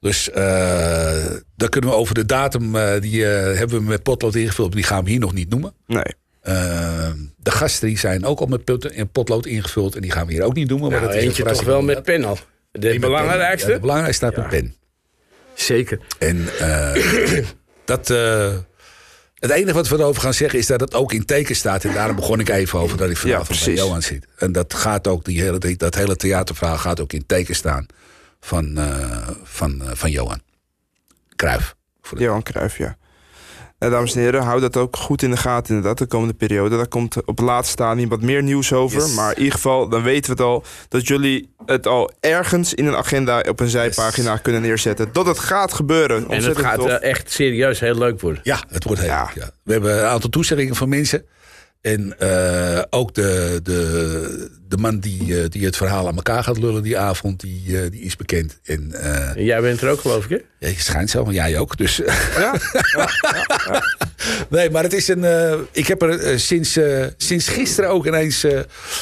[SPEAKER 2] Dus eh dan kunnen we over de datum, eh, die eh, hebben we met potlood ingevuld, die gaan we hier nog niet noemen.
[SPEAKER 1] Nee.
[SPEAKER 2] De gasten die zijn ook al met potlood ingevuld en die gaan we hier ook niet noemen.
[SPEAKER 3] Nou,
[SPEAKER 2] maar dat is een
[SPEAKER 3] eentje toch
[SPEAKER 2] verrassing.
[SPEAKER 3] wel met pen al. De belangrijkste.
[SPEAKER 2] Ja, de belangrijkste staat met pen.
[SPEAKER 3] Zeker.
[SPEAKER 2] En eh, dat, eh, het enige wat we erover gaan zeggen is dat het ook in teken staat. En daarom begon ik even over dat ik vanavond bij
[SPEAKER 1] precies.
[SPEAKER 2] Johan zit. En dat gaat ook, die hele, dat hele theaterverhaal gaat ook in teken staan van, eh, van, eh, van Johan. Cruijff. Voor de-
[SPEAKER 1] Johan Cruijff, ja. Nou, dames en heren, hou dat ook goed in de gaten inderdaad, de komende periode. Daar komt op het laatste stadium wat meer nieuws over.
[SPEAKER 2] Yes.
[SPEAKER 1] Maar in ieder geval, dan weten we het al, dat jullie het al ergens in een agenda op een zijpagina kunnen neerzetten. Dat het gaat gebeuren.
[SPEAKER 3] En het gaat
[SPEAKER 1] tof.
[SPEAKER 3] echt serieus heel leuk worden.
[SPEAKER 2] Ja, het wordt heel
[SPEAKER 1] Ja.
[SPEAKER 2] leuk, ja. We hebben een aantal toezeggingen van mensen. En eh, ook de, de, de man die, eh, die het verhaal aan elkaar gaat lullen die avond, die, eh, die is bekend. En
[SPEAKER 3] En jij bent er ook geloof ik hè?
[SPEAKER 2] Ja, je schijnt zo, maar jij ook. Dus.
[SPEAKER 1] Ja?
[SPEAKER 2] nee, maar het is een. ik heb er sinds, sinds gisteren ook ineens.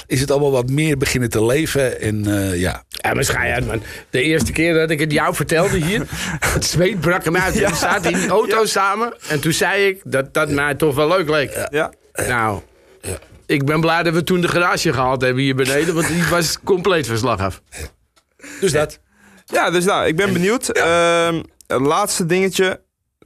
[SPEAKER 2] is het allemaal wat meer beginnen te leven. En ja.
[SPEAKER 3] Ja, maar schijn uit, man. De eerste keer dat ik het jou vertelde hier, het zweet brak hem uit. We zaten in die auto samen en toen zei ik dat dat mij toch wel leuk leek.
[SPEAKER 1] ja.
[SPEAKER 3] Nou, ik ben blij dat we toen de garage gehaald hebben hier beneden, want die was compleet verslag af.
[SPEAKER 2] Dus dat.
[SPEAKER 1] Ja, dus nou, ik ben benieuwd. Ehm, het laatste dingetje.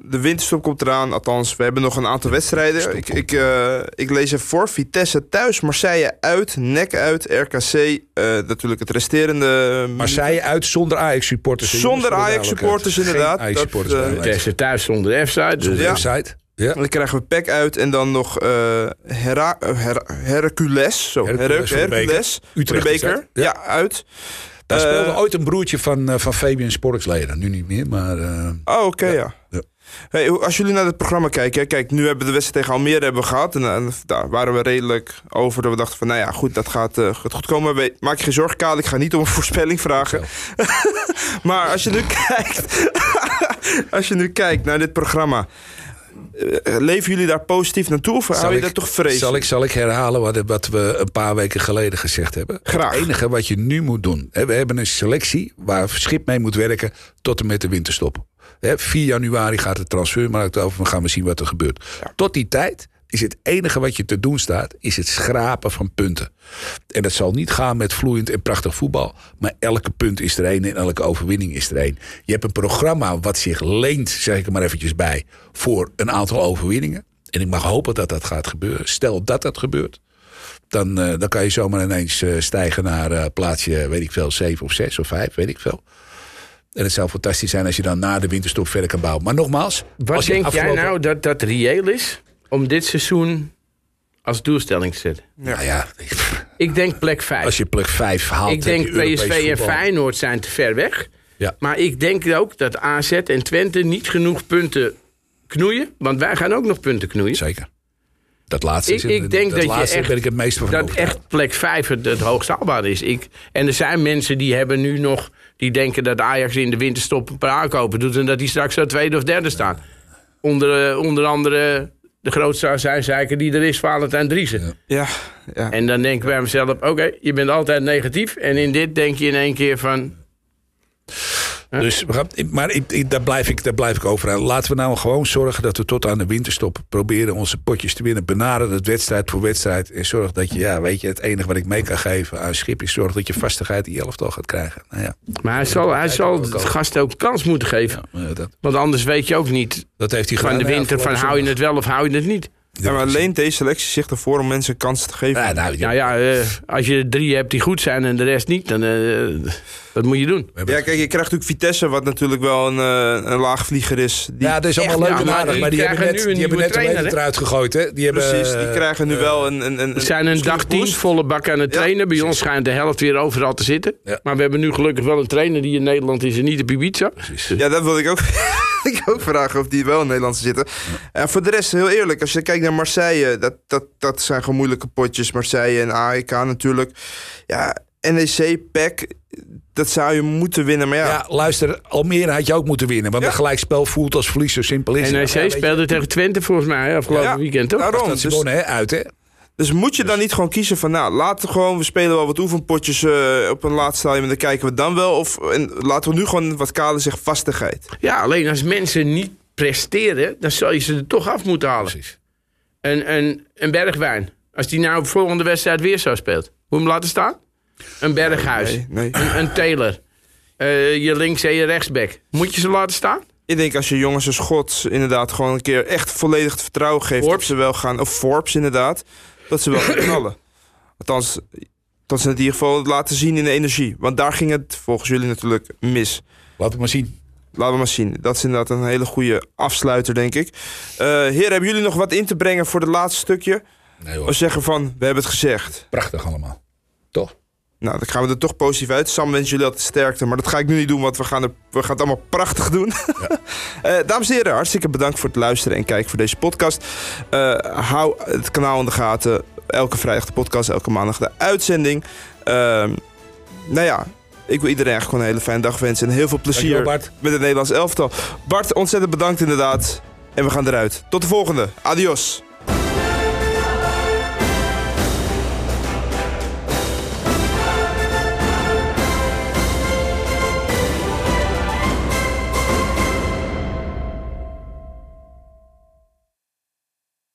[SPEAKER 1] De winterstop komt eraan. Althans, we hebben nog een aantal wedstrijden. Ik, ik, eh, ik lees even voor. Vitesse thuis, Marseille uit, NEC uit, RKC. eh, natuurlijk het resterende...
[SPEAKER 2] Marseille uit zonder Ajax supporters.
[SPEAKER 1] Zonder Ajax-supporters, inderdaad.
[SPEAKER 2] Ajax supporters.
[SPEAKER 3] Vitesse thuis zonder F-side. Dus
[SPEAKER 1] Ja.
[SPEAKER 2] Ja.
[SPEAKER 1] Dan krijgen we PEC uit en dan nog eh Hera, Her- Hercules. Zo,
[SPEAKER 2] Hercules
[SPEAKER 1] Her- Hercules.
[SPEAKER 2] beker.
[SPEAKER 1] De. Ja.
[SPEAKER 2] Ja.
[SPEAKER 1] uit.
[SPEAKER 2] Daar
[SPEAKER 1] Eh,
[SPEAKER 2] speelde ooit een broertje van, eh, van Fabian Sporksleden. Nu niet meer, maar. eh,
[SPEAKER 1] Oh, oké, ja.
[SPEAKER 2] Ja.
[SPEAKER 1] Hey, als jullie naar het programma kijken, hè, kijk, nu hebben we de wedstrijd tegen Almere hebben gehad. En, eh, daar waren we redelijk over. Dat we dachten van, nou ja, goed, dat gaat, eh, gaat goed komen. We- Maak je geen zorgen, Kaal. Ik ga niet om een voorspelling vragen. maar als je nu kijkt, als je nu kijkt naar dit programma, eh, leven jullie daar positief naartoe of hou je dat toch vrees?
[SPEAKER 2] Zal ik, zal ik herhalen wat, wat we een paar weken geleden gezegd hebben?
[SPEAKER 1] Graag.
[SPEAKER 2] Het enige wat je nu moet doen. Hè, we hebben een selectie waar Schip mee moet werken tot en met de winterstop. Hè, 4 januari gaat de transfermarkt over. We gaan we zien wat er gebeurt. Tot die tijd is het enige wat je te doen staat... is het schrapen van punten. En dat zal niet gaan met vloeiend en prachtig voetbal. Maar elke punt is er één en elke overwinning is er één. Je hebt een programma wat zich leent, zeg ik er maar eventjes bij... voor een aantal overwinningen. En ik mag hopen dat dat gaat gebeuren. Stel dat dat gebeurt dan, eh, dan kan je zomaar ineens eh, stijgen naar eh, plaatsje, weet ik veel, 7 of 6 of 5, weet ik veel. En het zou fantastisch zijn als je dan na de winterstop verder kan bouwen. Maar nogmaals,
[SPEAKER 3] Wat denk jij nou dat dat reëel is om dit seizoen als doelstelling te zetten?
[SPEAKER 2] Nou ja,
[SPEAKER 3] Ik denk plek 5.
[SPEAKER 2] als je plek 5 haalt.
[SPEAKER 3] Ik denk
[SPEAKER 2] je
[SPEAKER 3] PSV en. Feyenoord zijn te ver weg.
[SPEAKER 2] Ja.
[SPEAKER 3] Maar ik denk ook dat AZ en Twente niet genoeg punten knoeien. Want wij gaan ook nog punten knoeien.
[SPEAKER 2] Zeker. Dat laatste,
[SPEAKER 3] Ik,
[SPEAKER 2] is,
[SPEAKER 3] ik denk dat, je
[SPEAKER 2] laatste
[SPEAKER 3] echt,
[SPEAKER 2] ben ik het meest van
[SPEAKER 3] dat echt plek 5 het, het hoogst haalbaar is. Ik, en er zijn mensen die hebben nu nog... die denken dat Ajax in de winterstop een paar aankopen doet... en dat die straks zo tweede of derde staan. Onder, eh, onder andere de grootste zijn zeiker die er is, Valentijn Driessen.
[SPEAKER 1] Ja, ja.
[SPEAKER 3] En dan denk ik bij mezelf, oké, je bent altijd negatief. En in dit denk je in één keer van...
[SPEAKER 2] Dus, we gaan- maar ik, ik- daar, blijf ik, daar blijf ik over aan. Laten we nou gewoon zorgen dat we tot aan de winterstop proberen onze potjes te winnen. Benader het wedstrijd voor wedstrijd. En zorg dat je, ja, weet je, het enige wat ik mee kan geven aan Schip is zorg dat je vastigheid in je elftal gaat krijgen. Nou ja,
[SPEAKER 3] Maar hij zal, hij zal
[SPEAKER 2] ook
[SPEAKER 3] het gast ook kans moeten geven.
[SPEAKER 2] ja, dat,
[SPEAKER 3] Want anders weet je ook niet
[SPEAKER 2] dat heeft hij
[SPEAKER 3] van
[SPEAKER 2] gedaan.
[SPEAKER 3] de
[SPEAKER 2] ja,
[SPEAKER 3] winter... van hou je het wel of hou je het niet.
[SPEAKER 1] Ja, maar leent deze selectie zich ervoor om mensen kansen te geven?
[SPEAKER 2] Ja, nou, ja,
[SPEAKER 3] Nou ja, eh, als je drie hebt die goed zijn en de rest niet... dan eh, wat moet je doen?
[SPEAKER 1] Ja, kijk, je krijgt natuurlijk Vitesse, wat natuurlijk wel een, eh, een laagvlieger is. Die,
[SPEAKER 2] ja, dat is allemaal leuk en
[SPEAKER 3] maar
[SPEAKER 2] aardig.
[SPEAKER 3] die
[SPEAKER 2] Maar die hebben
[SPEAKER 3] krijgen
[SPEAKER 2] net,
[SPEAKER 3] nu een
[SPEAKER 2] die hebben
[SPEAKER 3] nieuwe
[SPEAKER 2] net de
[SPEAKER 3] trainer,
[SPEAKER 2] eruit gegooid. Hè? Die hebben,
[SPEAKER 1] precies, die
[SPEAKER 2] eh,
[SPEAKER 1] krijgen nu wel een... een, een
[SPEAKER 3] We zijn een dag tien volle bak aan het
[SPEAKER 1] Ja,
[SPEAKER 3] trainen. Bij ons schijnt de helft weer overal te zitten.
[SPEAKER 2] Ja.
[SPEAKER 3] Maar we hebben nu gelukkig wel een trainer die in Nederland is en niet op Ibiza.
[SPEAKER 1] Ja, dat wilde ik ook, ik ook vragen of die wel in Nederland zitten. En voor de rest, heel eerlijk, als je kijkt naar Marseille, dat, dat, dat zijn gewoon moeilijke potjes. Marseille en AEK natuurlijk. Ja, NEC, PEC, dat zou je moeten winnen. Maar ja,
[SPEAKER 2] ja, luister, Almere had je ook moeten winnen. Want
[SPEAKER 1] Ja.
[SPEAKER 2] een gelijkspel voelt als verlies, zo simpel is
[SPEAKER 3] NEC
[SPEAKER 2] het. Je,
[SPEAKER 3] speelde tegen Twente volgens mij afgelopen
[SPEAKER 1] Ja,
[SPEAKER 3] weekend, toch?
[SPEAKER 1] daarom.
[SPEAKER 2] Dat ze
[SPEAKER 1] Dus,
[SPEAKER 2] wonnen, hè, uit, hè?
[SPEAKER 1] Dus moet je dan niet gewoon kiezen van, nou, laten we gewoon, we spelen wel wat oefenpotjes eh, op een laatste stadium en dan kijken we dan wel. Of en laten we nu gewoon, wat Kale zegt, vastigheid.
[SPEAKER 3] Ja, alleen als mensen niet presteren, dan zal je ze er toch af moeten halen.
[SPEAKER 2] Precies.
[SPEAKER 3] Een, een, een bergwijn. Als die nou op volgende wedstrijd weer zo speelt, moet je hem laten staan? Een berghuis.
[SPEAKER 1] Nee, nee.
[SPEAKER 3] Een, een Taylor. Eh, je links en je rechtsback. Moet je ze laten staan?
[SPEAKER 1] Ik denk als je jongens een schot inderdaad gewoon een keer echt volledig het vertrouwen geeft
[SPEAKER 3] Forbes.
[SPEAKER 1] dat ze wel gaan, of Forbes inderdaad, dat ze wel gaan knallen. Althans, dat ze het in ieder geval laten zien in de energie. Want daar ging het volgens jullie natuurlijk mis.
[SPEAKER 2] Laten we maar zien.
[SPEAKER 1] Laten we maar zien. Dat is inderdaad een hele goede afsluiter, denk ik. Eh heren, hebben jullie nog wat in te brengen voor het laatste stukje?
[SPEAKER 2] Nee, hoor.
[SPEAKER 1] Of zeggen van, we hebben het gezegd.
[SPEAKER 2] Prachtig allemaal. Toch?
[SPEAKER 1] Nou, dan gaan we er toch positief uit. Sam wens jullie altijd sterkte, maar dat ga ik nu niet doen, want we gaan, er, we gaan het allemaal prachtig doen. Eh, dames en heren, hartstikke bedankt voor het luisteren en kijken voor deze podcast. Eh, hou het kanaal in de gaten. Elke vrijdag de podcast, elke maandag de uitzending. Ehm, nou ja, ik wil iedereen eigenlijk gewoon een hele fijne dag wensen en heel veel plezier
[SPEAKER 2] Bart.
[SPEAKER 1] met het Nederlands elftal. Bart, ontzettend bedankt inderdaad. En we gaan eruit. Tot de volgende. Adios.